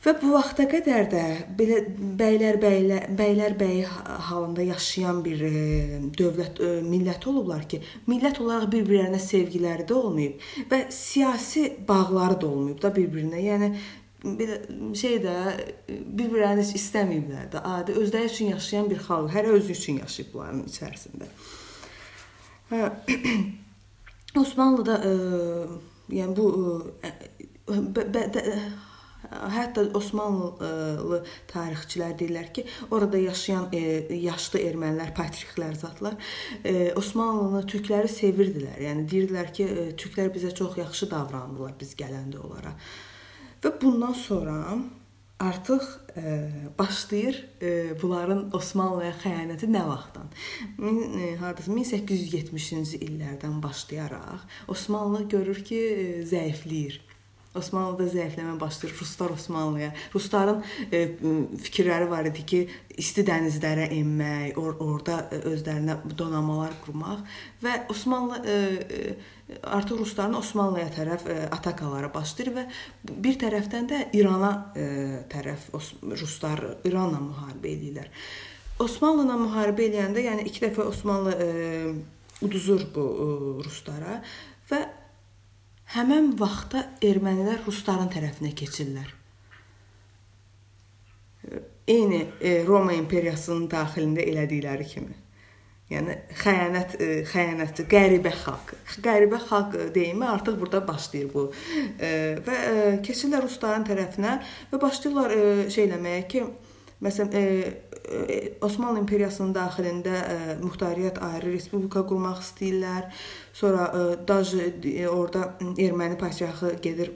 Və bu vaxta qədər də belə bəylər bəylər bəylər bəy halında yaşayan bir e, dövlət e, millət olublar ki, millət olaraq bir-birlərinə sevgiləri də olmayıb və siyasi bağları da olmayıb da bir-birinə. Yəni belə şey də bir-birlərini heç istəməyiblər də. Adi özləri üçün yaşayan bir xalq, hər özü üçün yaşayıbların içərisində. Hə (clears throat) Osmanlıda ə, e, yəni bu ə, e, bə, bə, də, hətta Osmanlı tarixçilər deyirlər ki, orada yaşayan e, yaşlı ermənilər, patriklər zatlar e, Osmanlını, türkləri sevirdilər. Yəni deyirdilər ki, e, türklər bizə çox yaxşı davrandılar biz gələndə onlara. Və bundan sonra artıq e, başlayır e, bunların Osmanlıya xəyanəti nə vaxtdan? E, hardasa 1870-ci illərdən başlayaraq Osmanlı görür ki, e, zəifləyir. Osmanlıda zəifləmə başlayır. Ruslar Osmanlıya. Rusların e, fikirləri var idi ki, isti dənizlərə enmək, or orada e, özlərinə donanmalar qurmaq və Osmanlı e, e, artıq rusların Osmanlıya tərəf e, atakaları başlayır və bir tərəfdən də İrana e, tərəf ruslar İranla müharibə edirlər. Osmanlı ilə müharibə edəndə, yəni iki dəfə Osmanlı e, uduzur bu e, ruslara və Həmin vaxtda ermənilər rusların tərəfinə keçirlər. Eyni e, Roma imperiyasının daxilində elədikləri kimi. Yəni xəyanət e, xəyanətçi, qəribə xalq. Qəribə xalq deyimi artıq burada başlayır bu. E, və keçirlər rusların tərəfinə və başlayırlar şey eləməyə ki, Məsələn, e, e, Osmanlı imperiyasının daxilində e, muxtariyyət ayrı respublika qurmaq istəyirlər. Sonra e, Daj e, orada erməni padşahı gedir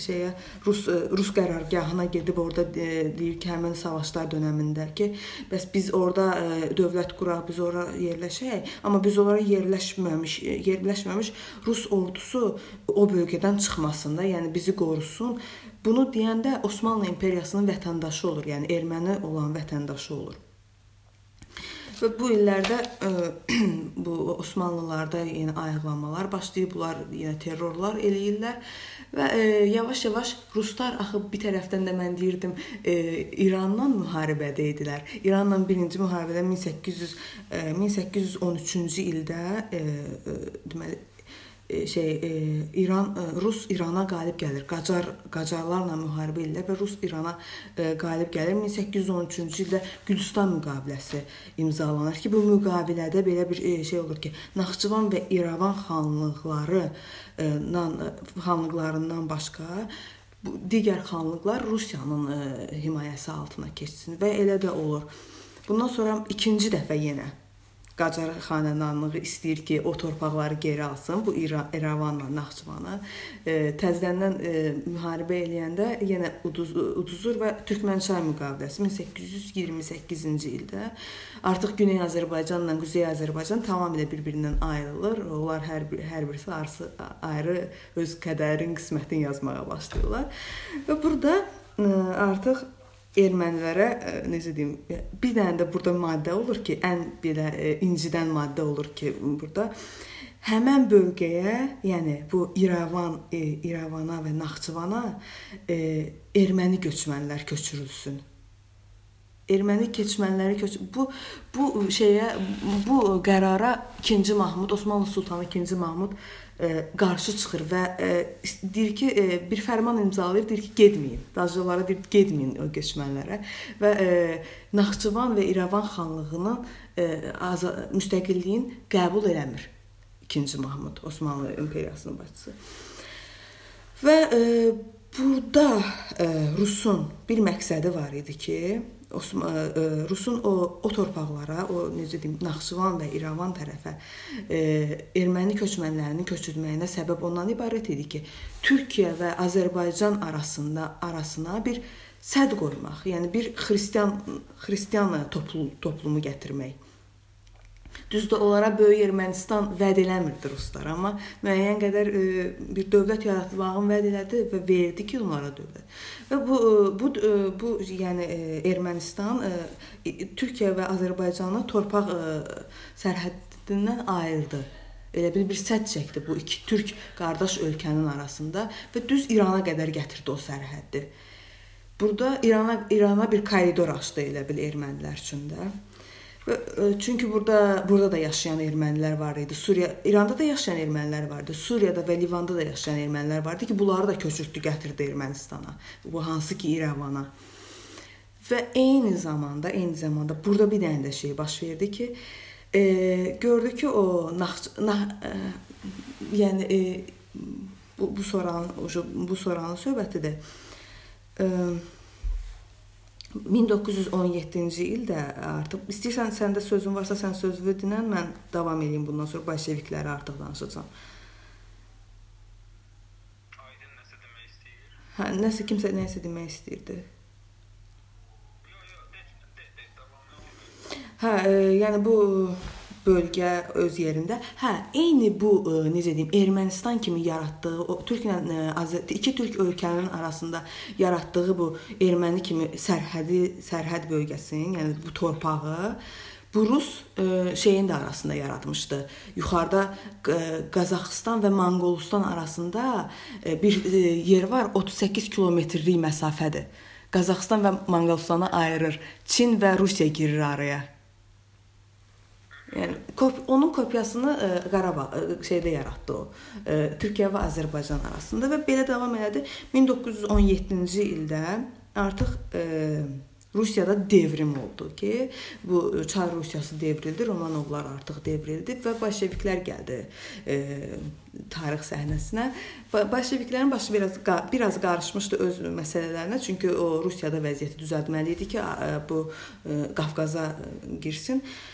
şeyə Rus Rus qərargahına gedib orada deyir ki, həmin savaşlar dövründə ki, bəs biz orada dövlət quraq, biz ora yerləşək, amma biz ora yerləşməmiş, yerləşməmiş Rus ordusu o bölgədən çıxmasın da, yəni bizi qorusun. Bunu deyəndə Osmanlı imperiyasının vətəndaşı olur, yəni erməni olan vətəndaşı olur. Və bu illərdə ə, (clears throat) bu Osmanlılarda yenə ayıqlamalar başlayıb, bunlar yenə terrorlar eləyirlər və yavaş-yavaş ruslar axı bir tərəfdən də mən deyirdim, ə, İranla müharibədə idilər. İranla birinci müharibədə 1800 ə, 1813-cü ildə ə, deməli E, şey e, İran e, Rus İrana qalib gəlir. Qacar Qacarlarla müharibə edirlər və Rus İrana e, qalib gəlir. 1813-cü ildə Gülüstan müqaviləsi imzalanır ki, bu müqavilədə belə bir e, şey olur ki, Naxçıvan və İrəvan xanlıqları e, nan, xanlıqlarından başqa bu digər xanlıqlar Rusiyanın e, himayəsi altına keçsin və elə də olur. Bundan sonra ikinci dəfə yenə Qacar xanədanlığı istəyir ki, o torpaqları geri alsın. Bu İrəvanla Naxçıvanı e, təzədən e, müharibə eləyəndə yenə uduz, uduzur və Türkmənçay müqaviləsi 1828-ci ildə artıq Güney Azərbaycanla Quzey Azərbaycan tamamilə bir-birindən ayrılır. Onlar hər bir hər birisi arsı, ayrı öz qədərin, qismətin yazmağa başlayırlar. Və burada e, artıq ermənilərə e, necə deyim, bir dənə də burada maddə olur ki, ən belə e, incidən maddə olur ki, burada həmin bölgəyə, yəni bu İrəvan, e, İrəvana və Naxçıvana e, erməni göçmənlər köçürülsün. Erməni keçmənləri köç bu bu şeyə bu qərara 2-ci Mahmud Osmanlı sultanı 2-ci Mahmud e, qarşı çıxır və e, deyir ki, e, bir fərman imzalayır, deyir ki, getməyin. Dacılara deyir, getməyin o keçmənlərə və e, Naxçıvan və İrəvan xanlığının e, müstəqilliyin qəbul eləmir 2-ci Mahmud, Osmanlı imperiyasının başçısı. Və e, burada e, Rusun bir məqsədi var idi ki, Osman e, e, Rusun o o torpaqlara, o necə deyim, Naxçıvan və İrəvan tərəfə e, erməni köçmənlərinin köçürülməyinə səbəb ondan ibarət idi ki, Türkiyə və Azərbaycan arasında arasına bir sədd qoymaq, yəni bir xristian xristian toplu, toplumu gətirmək. Düzdür, onlara böyük Ermənistan vəd eləmirdi ruslar, amma müəyyən qədər e, bir dövlət yaratmağın vəd elədi və verdi ki, onlara dövlət. Və bu e, bu e, bu yəni Ermənistan Türkiyə və Azərbaycanı torpaq sərhəddindən ayırdı elə bil bir sədd çəkdi bu iki türk qardaş ölkənin arasında və düz İrana qədər gətirdi o sərhəddi. Burada İrana İrana bir koridor açdı elə bil ermənilər üçün də. Çünki burada burada da yaşayan ermənilər var idi. Suriya, İranda da yaşayan ermənilər vardı. Suriyada və Livanda da yaşayan ermənilər vardı ki, bunları da köçürtdü, gətirdi Ermənistana. Bu hansı ki İrəvana. Və eyni zamanda, eyni zamanda burada bir dənə də şey baş verdi ki, e, gördü ki, o nax, nax e, yəni e, bu bu soran bu soranın söhbətidir. E, 1917-ci ildə artıq istəyirsən səndə sözün varsa sən sözünü dinən, mən davam edeyim bundan sonra bolşevikləri artıq danışacağam. Aydın nəsə demək istəyir? Hə, nəsə kimsə nəsə demək istəyirdi. Hə, e, yəni bu bölgə öz yerində. Hə, eyni bu ə, necə deyim, Ermənistan kimi yaratdığı o türklə ə, iki türk ölkənin arasında yaratdığı bu erməni kimi sərhədi sərhəd bölgəsinin, yəni bu torpağı bu Rus ə, şeyin də arasında yaratmışdı. Yuxarıda ə, Qazaxıstan və Monqolistan arasında ə, bir ə, yer var, 38 kilometrlik məsafədir. Qazaxıstan və Monqolistanı ayırır. Çin və Rusiya girir araya. Yəni kop onun kopyasını ə, Qarabağ ə, şeydə yaratdı o. Ə, Türkiyə və Azərbaycan arasında və belə davam elədi. 1917-ci ildə artıq ə, Rusiyada devrim oldu ki, bu Çar Rusiyası devrildi, Romanovlar artıq devrildi və bolşeviklər gəldi e, tarix səhnəsinə. Bolşeviklərin başı biraz biraz qarışmışdı öz məsələlərinə, çünki o Rusiyada vəziyyəti düzəltməli idi ki, bu e, Qafqaza girsin. E,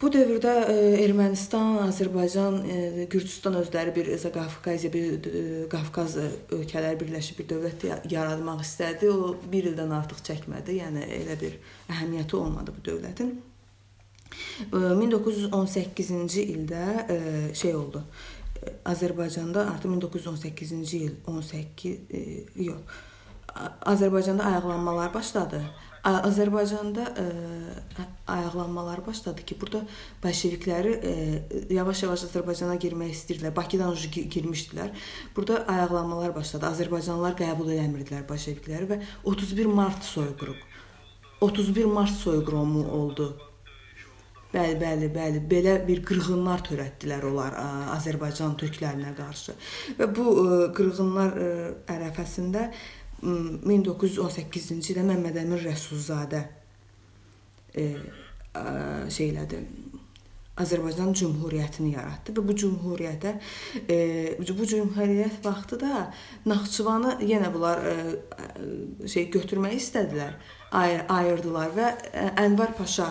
Bu dövrdə e, Ermənistan, Azərbaycan, e, Gürcüstan özləri bir Qafqaziya, bir e, Qafqaz ölkələri birləşib bir dövlət yaratmaq istədi. O 1 ildən artıq çəkmədi. Yəni elə bir əhəmiyyəti olmadı bu dövlətin. 1918-ci ildə şey oldu. Azərbaycanda artıq 1918-ci il 18 yox. Azərbaycanda ayaqlanmalar başladı. Azərbaycanda ə, e, ayaqlanmalar başladı ki, burada bolşevikləri e, yavaş-yavaş Azərbaycana girmək istəyirdilər. Bakıdan girmişdilər. Burada ayaqlanmalar başladı. Azərbaycanlılar qəbul eləmirdilər bolşevikləri və 31 mart soyqırıq. 31 mart soyqırımı oldu. Bəli, bəli, bəli. Belə bir qırğınlar törətdilər onlar ə, Azərbaycan türklərinə qarşı. Və bu ə, qırğınlar ə, ərəfəsində 1918-ci ildə Məmməd Əmin Rəsulzadə e, şeylədi. Azərbaycan Cümhuriyyətini yaratdı və bu cümhuriyyətə e, bu cümhuriyyət vaxtı da Naxçıvanı yenə bunlar e, şey götürmək istədilər, ayır, ayırdılar və Ənvar Paşa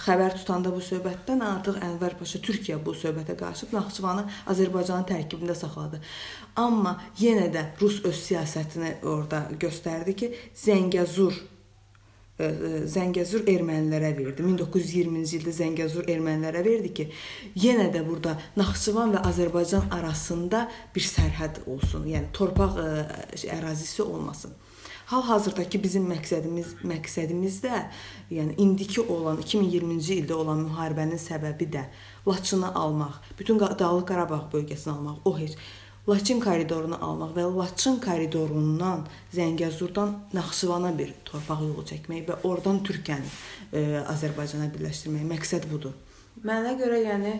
xəbər tutanda bu söhbətdən artıq Ənvər Paşa Türkiyə bu söhbətə qarışıb Naxçıvanı Azərbaycanın tərkibində saxladı. Amma yenə də Rus öz siyasətini orada göstərdi ki, Zəngəzur e, e, Zəngəzur ermənilərə verdi. 1920-ci ildə Zəngəzur ermənilərə verdi ki, yenə də burada Naxçıvan və Azərbaycan arasında bir sərhəd olsun. Yəni torpaq e, ərazisi olmasın. Hal-hazırdakı bizim məqsədimiz məqsədimiz də, yəni indiki olan 2020-ci ildə olan müharibənin səbəbi də Laçını almaq, bütün Dağlıq Qarabağ bölgəsini almaq, o heç Laçın koridorunu almaq və Laçın koridorundan Zəngəzurdan Naxçıvana bir torpaq yolu çəkmək və oradan Türkiyəni e, Azərbaycana birləşdirmək məqsəd budur. Mənə görə, yəni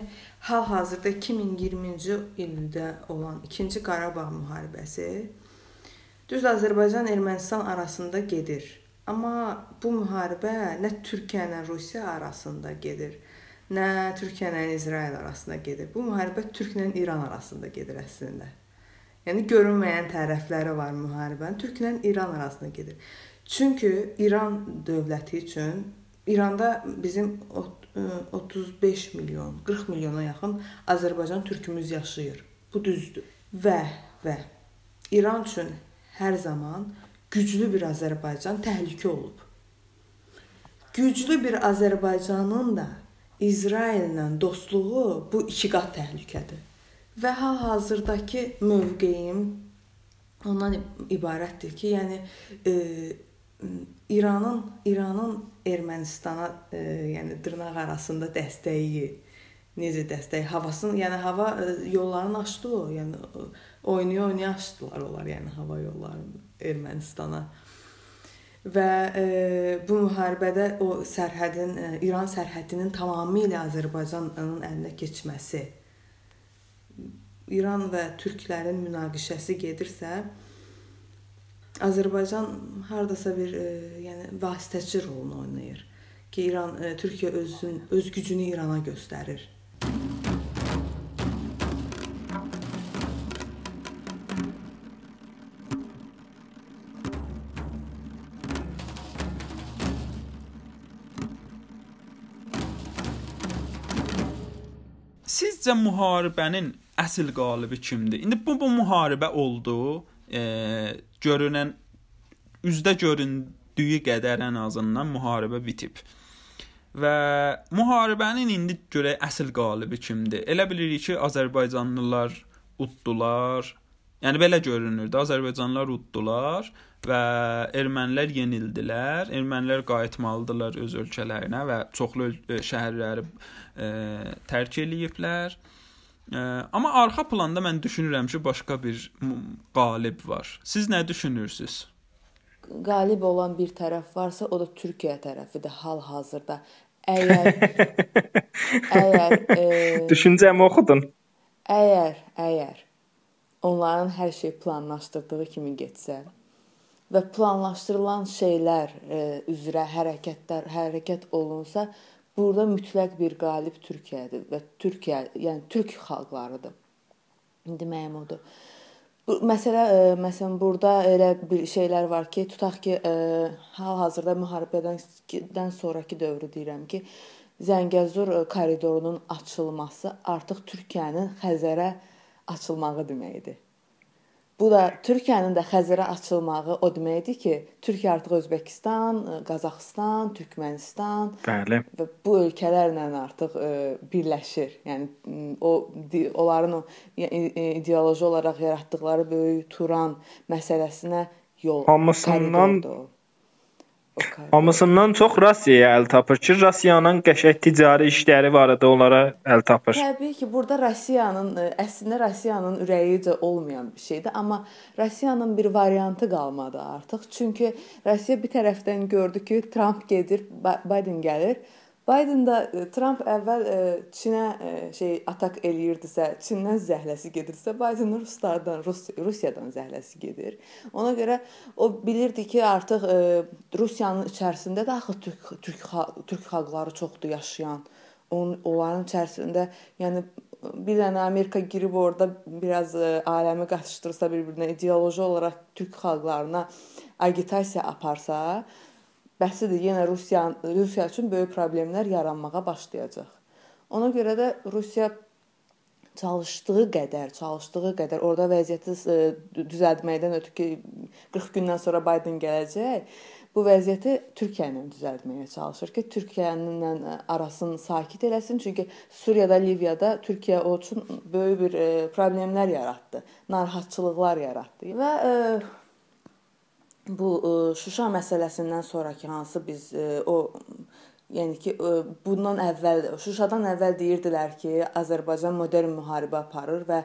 hal-hazırda 2020-ci ildə olan 2-ci Qarabağ müharibəsi Düz Azərbaycan Ermənistan arasında gedir. Amma bu müharibə nə Türkiyə ilə Rusiya arasında gedir, nə Türkiyə ilə İsrail arasında gedir. Bu müharibə Türk ilə İran arasında gedir əslində. Yəni görünməyən tərəfləri var müharibənin. Türk ilə İran arasında gedir. Çünki İran dövləti üçün İranda bizim 35 milyon, 40 milyona yaxın Azərbaycan türkümüz yaşayır. Bu düzdür. Və və İran üçün hər zaman güclü bir Azərbaycan təhlükə olub. Güclü bir Azərbaycanın da İsraillə dostluğu bu iki qat təhlükədir. Və hal-hazırdakı mövqeyim ondan ibarətdir ki, yəni e, İranın İranın Ermənistana e, yəni dırnaq arasında dəstəyi necə dəstək havasını, yəni hava e, yollarını açdı o, yəni oynaya oynaya açdılar onlar, yəni hava yollarını Ermənistana. Və e, bu müharibədə o sərhədin e, İran sərhədinin tamamilə Azərbaycanın əlinə keçməsi İran və türklərin münaqişəsi gedirsə, Azərbaycan hardasa bir e, yəni vasitəçi rolunu oynayır ki, İran e, Türkiyə özün öz gücünü İrana göstərir. Sizcə müharibənin əsl qalibi kimdir? İndi bu bu müharibə oldu. E, görünən üzdə göründüyü qədər ən azından müharibə bitib. Və müharibənin indi görək əsl qalibi kimdir? Elə bilirik ki, Azərbaycanlılar uddular. Yəni belə görünürdü. Azərbaycanlılar uddular və ermənilər yenildilər. Ermənilər qayıtmalıdılar öz ölkələrinə və çoxlu şəhərləri e, tərk eləyiblər. E, amma arxa planda mən düşünürəm ki, başqa bir qalib var. Siz nə düşünürsüz? Qalib olan bir tərəf varsa, o da Türkiyə tərəfidir hal-hazırda. Əgər (laughs) əgər e, düşüncəmi oxudun? Əgər, əgər onların hər şey planlaşdırdığı kimi getsə və planlaşdırılan şeylər e, üzrə hərəkətlər hərəkət olunsa, burada mütləq bir qalib Türkiyədir və Türkiyə, yəni türk xalqlarıdır. Deməyim odur. Bu məsələ e, məsələn burada elə bir şeylər var ki, tutaq ki, e, hal-hazırda müharibədən sonrakı dövrü deyirəm ki, Zəngəzur koridorunun açılması artıq Türkiyənin Xəzərə açılmağı deməkdir. Bu da Türkiyənin də Xəzərə açılmağı o deməkdir ki, Türkiyə artıq Özbəkistan, e, Qazaxıstan, Türkmənistan Bəli. və bu ölkələrlə artıq e, birləşir. Yəni o onların o ideoloji olaraq yaratdıkları böyük Turan məsələsinə yol hamısından. Hamısından çox Rusiyaya əl tapır ki, Rusiyanın qəşəng ticari işləri var idi, onlara əl tapır. Təbii ki, burada Rusiyanın e, əslində Rusiyanın ürəyicə olmayan bir şeydir, amma Rusiyanın bir variantı qalmadı artıq. Çünki Rusiya bir tərəfdən gördü ki, Trump gedir, Biden gəlir Biden da e, Trump əvvəl e, Çinə e, şey atak eləyirdisə, Çindən zəhləsi gedirsə, Biden Ruslardan, Rus Rusiyadan zəhləsi gedir. Ona görə o bilirdi ki, artıq Rusiyanın içərisində də axı türk türk türk xalqları çoxdur yaşayan. On, onların içərisində, yəni bir dənə Amerika girib orada biraz aləmi qatışdırsa bir-birinə ideoloji olaraq türk xalqlarına agitasiya aparsa, bəsidir yenə Rusiya Rusiya üçün böyük problemlər yaranmağa başlayacaq. Ona görə də Rusiya çalışdığı qədər, çalışdığı qədər orada vəziyyəti e, düzəltməkdən ötürü ki 40 gündən sonra Biden gələcək, bu vəziyyəti Türkiyə ilə düzəltməyə çalışır ki, Türkiyənin e, arasını sakit eləsin. Çünki Suriyada, Liviyada Türkiyə o üçün böyük bir e, problemlər yaratdı, narahatçılıqlar yaratdı və bu e, Şuşa məsələsindən sonrakı hansı biz e, o yəni ki e, bundan əvvəl Şuşadan əvvəl deyirdilər ki, Azərbaycan modern müharibə aparır və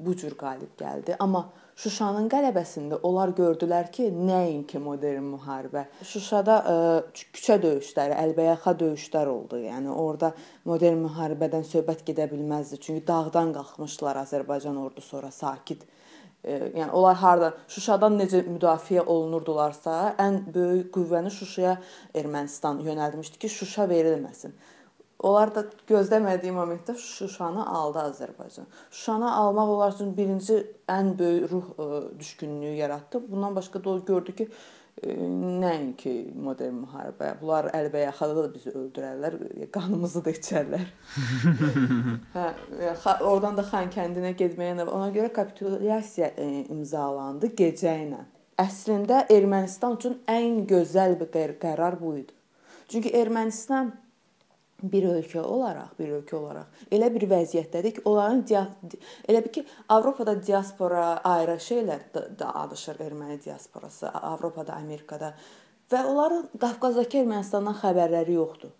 bu cür qalib gəldi. Amma Şuşanın qələbəsində onlar gördülər ki, nəinki modern müharibə. Şuşada ə, küçə döyüşləri, əlbəyaxa döyüşlər oldu. Yəni orada modern müharibədən söhbət gedə bilməzdi. Çünki dağdan qalxmışdılar Azərbaycan ordusu sonra sakit yəni onlar harda Şuşadan necə müdafiə olunurdularsa, ən böyük qüvvəni Şuşaya Ermənistan yönəldmişdi ki, Şuşa verilməsin. Onlar da gözləmədiyi momentdə Şuşanı aldı Azərbaycan. Şuşanı almaq onlar üçün birinci ən böyük ruh ə, e, düşkünlüyü yaratdı. Bundan başqa da o gördü ki, nəinki modern müharibə. Bunlar əlbəyaxada da bizi öldürərlər, qanımızı da içərlər. (laughs) hə, oradan da Xan kəndinə getməyə ona görə kapitulyasiya e, imzalandı gecə ilə. Əslində Ermənistan üçün ən gözəl bir qərar bu idi. Çünki Ermənistan bir ölkə olaraq, bir ölkə olaraq elə bir vəziyyətdədir ki, onların elə bir ki, Avropada diaspora ayrı şeylər də adışır erməni diasporası, Avropada, Amerikada və onların Qafqazdakı Ermənistandan xəbərləri yoxdur.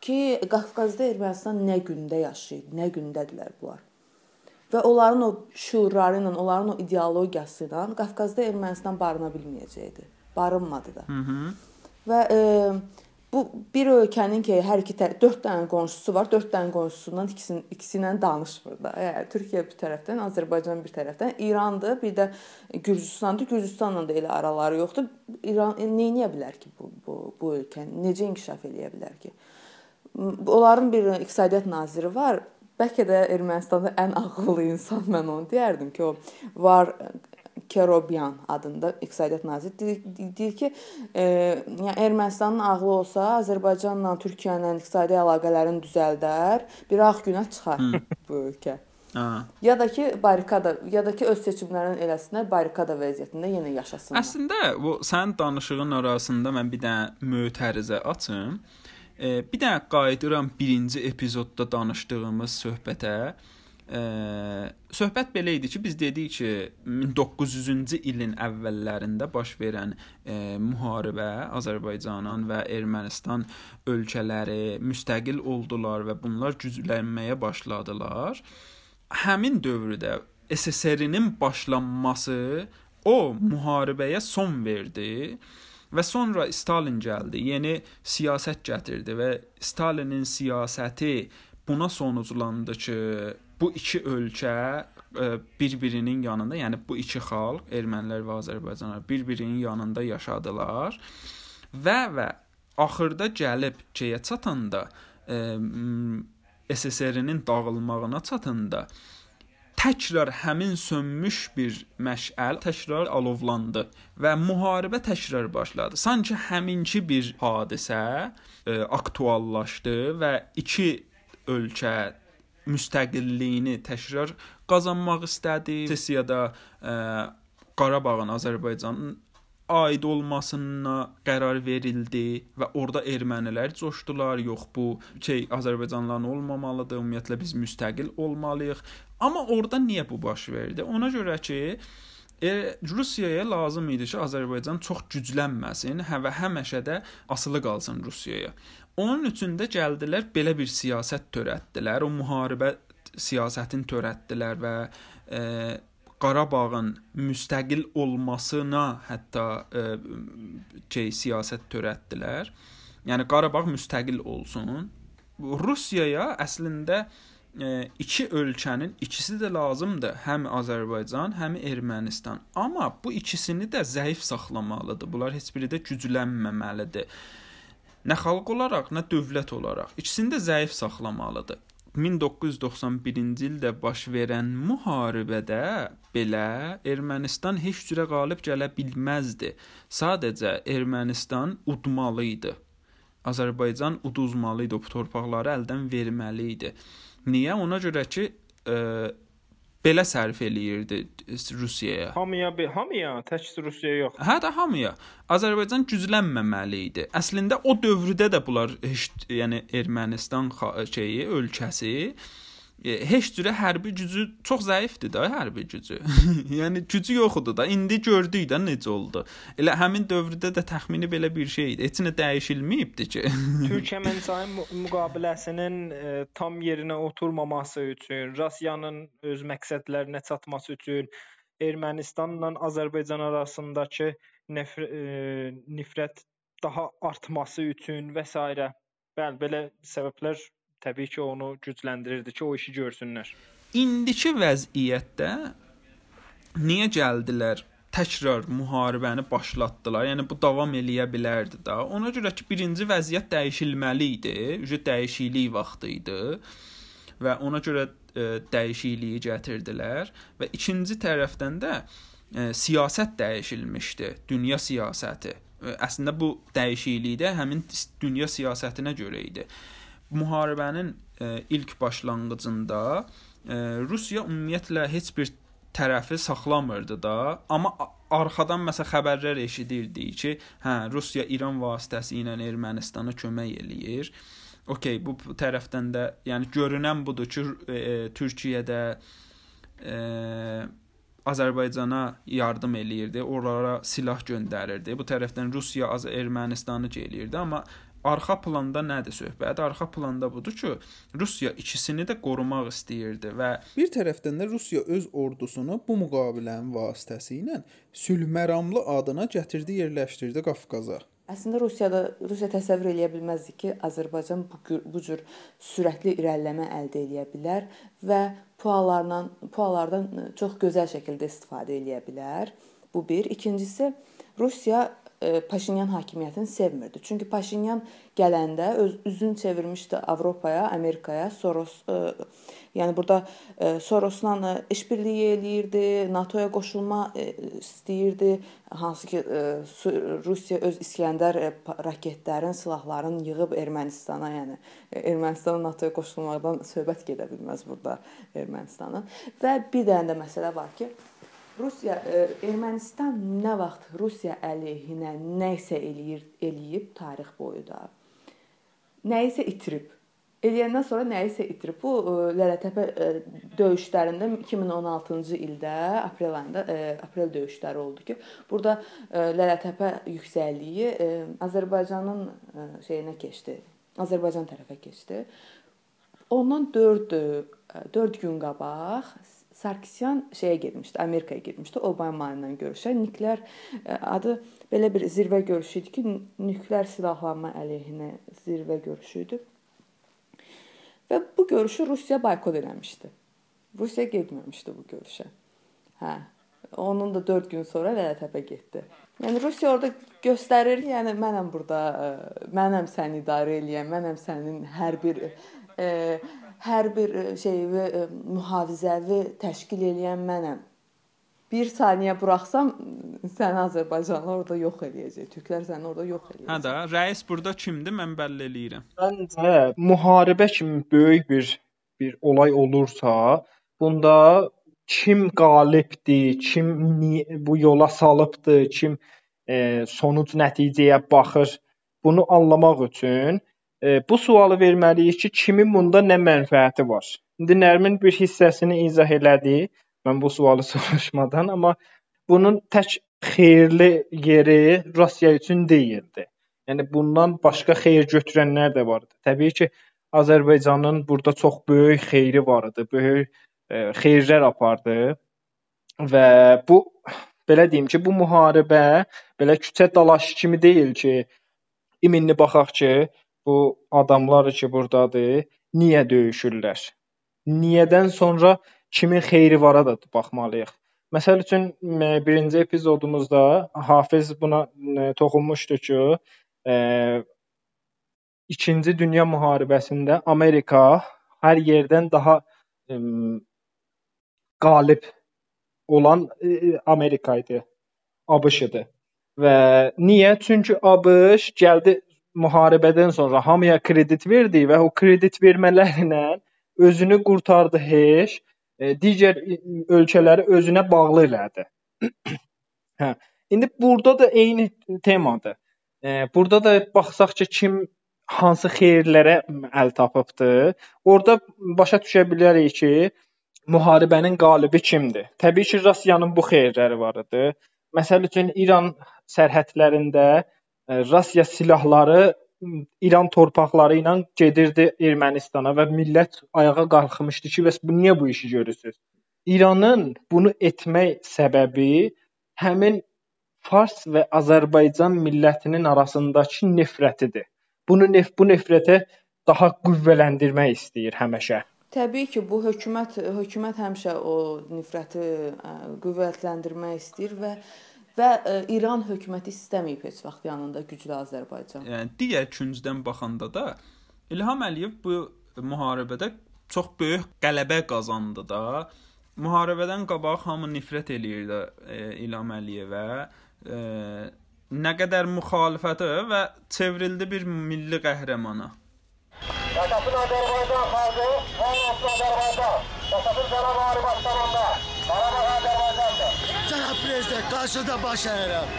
Ki Qafqazda Ermənistan nə gündə yaşayır, nə gündədirlər bunlar. Və onların o şüurları ilə, onların o ideologiyası ilə Qafqazda Ermənistan barına bilməyəcəkdi. Barınmadı da. Hı -hı. Və e, Bu bir ölkənin ki, hər iki tərəf 4 dənə qonşusu var. 4 dənə qonşusundan ikisinin ikisi ilə danışmır da. Yəni Türkiyə bir tərəfdən, Azərbaycan bir tərəfdən, İrandır, bir də Gürcüstandır. Gürcüstanla da elə araları yoxdur. İran e, nə edə bilər ki bu bu bu ölkə necə inkişaf eləyə bilər ki? Onların bir iqtisadiyyat naziri var. Bəlkə də Ermənistanda ən ağıllı insan (laughs) mən onu deyərdim ki, o var Kerobyan adında iqtisadiyyat naziri deyir, deyir ki, e, yəni Ermənistanın ağlı olsa, Azərbaycanla Türkiyənin iqtisadi əlaqələrini düzəldər, bir ağ günə çıxar bu ölkə. Ha. Ya da ki barikada ya da ki öz seçimlərini eləsinlər, barikada vəziyyətində yenə yaşasınlar. Əslində bu sənin danışığın arasında mən bir dənə mötərizə açım. E, bir də qayıdıram birinci epizodda danışdığımız söhbətə. Ə, söhbət belə idi ki, biz dedik ki, 1900-cü ilin əvvəllərində baş verən ə, müharibə Azərbaycanın və Ermənistan ölkələri müstəqil oldular və bunlar güclənməyə başladılar. Həmin dövrdə SSR-nin başlanması o müharibəyə son verdi və sonra Stalin gəldi. Yeni siyasət gətirdi və Stalinin siyasəti buna sonuclandı ki, bu iki ölkə e, bir-birinin yanında, yəni bu iki xalq, ermənilər və azərbaycanlılar bir-birinin yanında yaşadılar və və axırda gəlib şeyə çatanda e, SSR-nin dağılmağına çatanda təkrar həmin sönmüş bir məşəl təkrar alovlandı və müharibə təkrar başladı. Sanki həminki bir hadisə e, aktuallaşdı və iki ölkə müstəqilliyini təkrar qazanmaq istədi. Sessiyada ə, e, Qarabağın Azərbaycanın aid olmasına qərar verildi və orada ermənilər coşdular. Yox, bu şey Azərbaycanlıların olmamalıdır. Ümumiyyətlə biz müstəqil olmalıyıq. Amma orada niyə bu baş verdi? Ona görə ki, E, Rusiyaya lazım idi ki, Azərbaycan çox güclənməsin, hə və həmişə də asılı qalsın Rusiyaya. Onun üçün də gəldilər belə bir siyasət törətdilər. O müharibə siyasətini törətdilər və e, Qarabağın müstəqil olmasına hətta e, şey siyasət törətdilər. Yəni Qarabağ müstəqil olsun. Rusiyaya əslində e, iki ölkənin ikisi də lazımdır. Həm Azərbaycan, həm Ermənistan. Amma bu ikisini də zəif saxlamalıdır. Bunlar heç biri də güclənməməlidir. Nə xalq olaraq, nə dövlət olaraq ikisini də zəif saxlamalıdır. 1991-ci ildə baş verən müharibədə belə Ermənistan heç cürə qalib gələ bilməzdi. Sadəcə Ermənistan udmalı idi. Azərbaycan uduzmalı idi, bu torpaqları əldən verməli idi. Niyə? Ona görə ki, ə, e, belə sərf eləyirdi Rusiyaya. Hamıya, hamıya, tək Rusiyaya yox. Hə də hamıya. Azərbaycan güclənməməli idi. Əslində o dövrdə də bunlar heç yəni Ermənistan şeyi, ölkəsi heç cürə hərbi gücü çox zəifdir də hərbi gücü. (laughs) yəni gücü yox idi da. İndi gördük də necə oldu. Elə həmin dövrdə də təxmini belə bir şey idi. Heç nə dəyişilməyibdi ki. (laughs) Türkmənçayın müqaviləsinin e, tam yerinə oturmaması üçün, Rusiyanın öz məqsədlərinə çatması üçün Ermənistanla Azərbaycan arasındakı nefr e, nifrət daha artması üçün və s. Bəli, belə səbəblər təbii ki, onu gücləndirirdi ki, o işi görsünlər. İndiki vəziyyətdə niyə gəldilər? Təkrar müharibəni başlatdılar. Yəni bu davam eləyə bilərdi də. Ona görə ki, birinci vəziyyət dəyişilməli idi. Ücə dəyişiklik vaxtı idi və ona görə e, dəyişikliyi gətirdilər və ikinci tərəfdən də e, siyasət dəyişilmişdi. Dünya siyasəti. E, əslində bu dəyişiklik də həmin dünya siyasətinə görə idi müharibənin e, ilk başlanğıcında e, Rusiya ümumiyyətlə heç bir tərəfi saxlamırdı da, amma arxadan məsəl xəbərlər eşidirdik ki, hə Rusiya İran vasitəsilə Ermənistana kömək eləyir. Okay, bu tərəfdən də yəni görünən budur ki, e, e, Türkiyədə e, Azərbaycana yardım eləyirdi, oralara silah göndərirdi. Bu tərəfdən Rusiya Ermənistanı eləyirdi, amma arxa planda nədir söhbət? Arxa planda budur ki, Rusiya ikisini də qorumaq istəyirdi və bir tərəfdən də Rusiya öz ordusunu bu müqavilənin vasitəsilə sülh məramlı adına gətirdi, yerləşdirdi Qafqaza. Əslində Rusiyada Rusiya təsəvvür eləyə bilməzdi ki, Azərbaycan bu, bu cür sürətli irəliləmə əldə edə bilər və pualarla pualardan çox gözəl şəkildə istifadə edə bilər. Bu bir. İkincisi Rusiya Paşinyan hakimiyyətini sevmirdi. Çünki Paşinyan gələndə öz üzünü çevirmişdi Avropaya, Amerikaya, Soros ə, e, yəni burada ə, e, Sorosla işbirliyi eləyirdi, NATO-ya qoşulma ə, istəyirdi. Hansı ki ə, Rusiya öz İskəndər raketlərin, silahların yığıb Ermənistana, yəni Ermənistanın NATO-ya qoşulmaqdan söhbət gedə bilməz burada Ermənistanın. Və bir dənə də məsələ var ki, Rusiya e, Ermənistan nə vaxt Rusiya əleyhinə nə isə eləyir, eləyib tarix boyu da nəyisə itirib. Eləyəndən sonra nəyisə itirib. Bu ə, Lələtəpə ə, döyüşlərində 2016-cı ildə aprel ayında aprel döyüşləri oldu ki, burada Lələtəpə yüksəkliyi Azərbaycanın şeyinə keçdi. Azərbaycan tərəfə keçdi. Ondan 4 4 gün qabaq Sarkisyan şeyə getmişdi, Amerikaya getmişdi Obama ilə görüşə. Nükleer adı belə bir zirvə görüşü idi ki, nükleer silahlanma əleyhinə zirvə görüşü idi. Və bu görüşü Rusiya boykot eləmişdi. Rusiya getməmişdi bu görüşə. Hə. Onun da 4 gün sonra Lələtəpə getdi. Yəni Rusiya orada göstərir, yəni mənəm burada, mənəm səni idarə eləyən, mənəm sənin hər bir e, hər bir şeyi e, mühafizəvi təşkil eləyən mənəm. 1 saniyə buraxsam səni Azərbaycanlı orada yox eləyəcək. Türklər səni orada yox eləyəcək. Hə də, rəis burada kimdir? Mən bəlli eləyirəm. Məncə müharibə kimi böyük bir bir olay olursa, bunda kim qalibdir, kim bu yola salıbdı, kim e, sonuc nəticəyə baxır, bunu anlamaq üçün e, bu sualı verməliyik ki, kimin bunda nə mənfəəti var? İndi Nərmin bir hissəsini izah elədi mən bu sualı (laughs) soruşmadan, amma bunun tək xeyirli yeri Rusiya üçün deyildi. Yəni bundan başqa xeyir götürənlər də vardı. Təbii ki, Azərbaycanın burada çox böyük xeyri var idi. Böyük e, xeyirlər apardı və bu belə deyim ki, bu müharibə belə küçə dalaşı kimi deyil ki, iminli baxaq ki, bu adamlar ki burdadır, niyə döyüşürlər? Niyədən sonra kimin xeyri vara da baxmalıyıq. Məsəl üçün birinci epizodumuzda Hafiz buna toxunmuşdu ki, e, İkinci Dünya müharibəsində Amerika hər yerdən daha e, qalib olan e, Amerika idi. ABŞ idi. Və niyə? Çünki ABŞ gəldi müharibədən sonra hamıya kredit verdi və o kredit vermələrlə özünü qurtardı heç E, digər ölkələri özünə bağlı elədi. (clears throat) hə. İndi burada da eyni temadır. E, burada da baxsaq ki, kim hansı xeyirlərə əl tapıbdı, orada başa düşə bilərik ki, müharibənin qalibi kimdir? Təbii ki, Rusiyanın bu xeyirləri var idi. Məsəl üçün İran sərhədlərində Rusiya silahları İran torpaqları ilə gedirdi Ermənistana və millət ayağa qalxmışdı ki, bəs bu niyə bu işi görürsüz? İranın bunu etmək səbəbi həmin Fars və Azərbaycan millətinin arasındakı nifrətidir. Bunu nef bu nifrətə daha qüvvələndirmək istəyir həmişə. Təbii ki, bu hökumət hökumət həmişə o nifrəti qüvvətləndirmək istəyir və və ə, e, İran hökuməti istəməyib heç vaxt yanında güclü Azərbaycan. Yəni digər küncdən baxanda da İlham Əliyev bu müharibədə çox böyük qələbə qazandı da. Müharibədən qabaq hamı nifrət eləyirdi e, İlham Əliyevə. E, nə qədər müxalifətə və çevrildi bir milli qəhrəmana. Yaşasın Azərbaycan xalqı, Allahsız Azərbaycan. Yaşasın Cənab Ali Başkanında. Qarabağ Prezident, qarşıda baş əyirəm.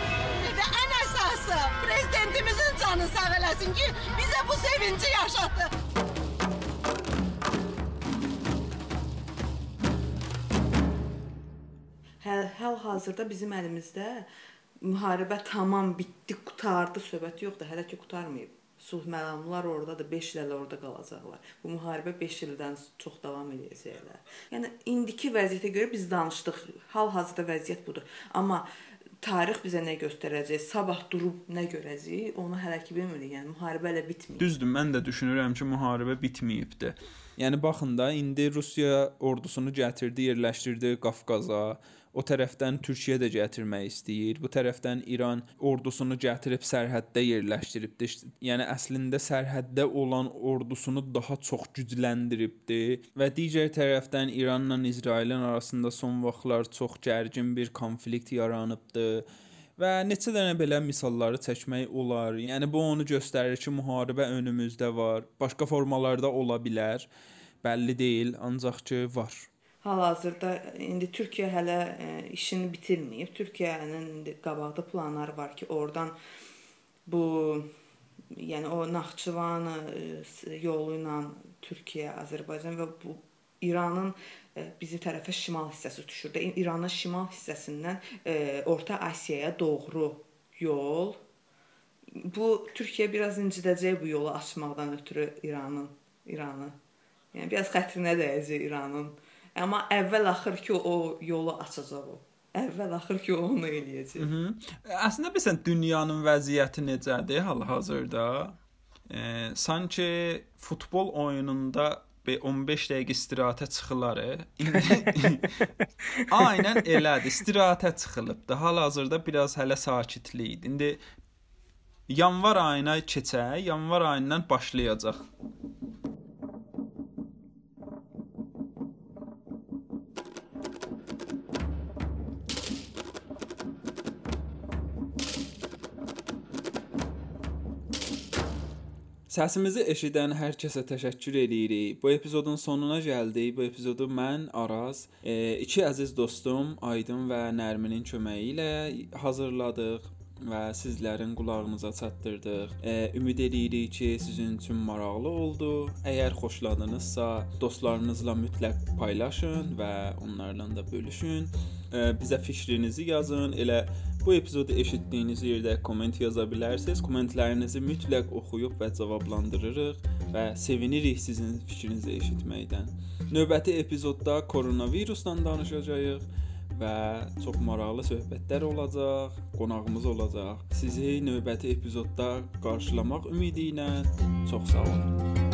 Və ən əsası, prezidentimizin canı sağ eləsin ki, bizə bu sevinci yaşatdı. Həl, hal-hazırda bizim əlimizdə müharibə tamam bitdi, qutardı söhbət yoxdur, hələ ki qutarmayıb sulh məramlılar oradadır, 5 il hələ orada qalacaqlar. Bu müharibə 5 ildən çox davam edəcəklər. Yəni indiki vəziyyətə görə biz danışdıq. Hal-hazırda vəziyyət budur. Amma tarix bizə nə göstərəcək, sabah durub nə görəcəyik, onu hələ ki bilmirik. Yəni müharibə elə bitməyib. Düzdür, mən də düşünürəm ki, müharibə bitməyibdi. Yəni baxın da indi Rusiya ordusunu gətirdi, yerləşdirdi Qafqaza O tərəfdən Türkiyə də gətirmək istəyir. Bu tərəfdən İran ordusunu gətirib sərhəddə yerləşdiribdi. Yəni əslində sərhəddə olan ordusunu daha çox gücləndiribdi və digər tərəfdən İranla İsrailin arasında son vaxtlar çox gərgin bir konflikt yaranıbdı. Və neçə dənə belə misalları çəkmək olar. Yəni bu onu göstərir ki, müharibə önümüzdə var. Başqa formalarda ola bilər. Bəlli deyil, ancaq ki, var. Hal-hazırda indi Türkiyə hələ e, işini bitirməyib. Türkiyənin indi qabaqda planları var ki, oradan bu yəni o Naxçıvan yolu ilə Türkiyə, Azərbaycan və bu İranın bizi tərəfə şimal hissəsi düşür də. İranın şimal hissəsindən Orta Asiyaya doğru yol. Bu Türkiyə biraz incidəcək bu yolu açmaqdan ötürü İranın, İranı. Yəni biraz xətrinə dəyəcək İranın. Amma əvvəl-axır ki o yolu açacaq o. Əvvəl-axır ki o onu eləyəcək. Hı -hı. Əslində bilirsən dünyanın vəziyyəti necədir hal-hazırda? E, sanki futbol oyununda 15 dəqiqə istirahətə çıxılar. (laughs) Aynən elədir. İstirahətə çıxılıbdı. Hal-hazırda biraz hələ sakitlikdir. İndi yanvar ayına keçək, yanvar ayından başlayacaq. Səsimizi eşidən hər kəsə təşəkkür edirik. Bu epizodun sonuna gəldik. Bu epizodu mən Araz, e, iki əziz dostum Aydın və Nərminin köməyi ilə hazırladıq və sizlərin qulağınıza çatdırdıq. E, ümid edirik ki, sizin üçün maraqlı oldu. Əgər xoşladınızsa, dostlarınızla mütləq paylaşın və onlarla da bölüşün. E, bizə fikrinizi yazın. Elə Bu epizodu eşitdiyiniz yerdə komment yaza bilərsiniz. Kommentlərinizi mütləq oxuyub və cavablandırırıq və sevinirik sizin fikrinizi eşitməkdən. Növbəti epizodda koronavirusdan danışacağıq və çox maraqlı söhbətlər olacaq, qonağımız olacaq. Sizi növbəti epizodda qarşılamaq ümidi ilə çox sağ olun.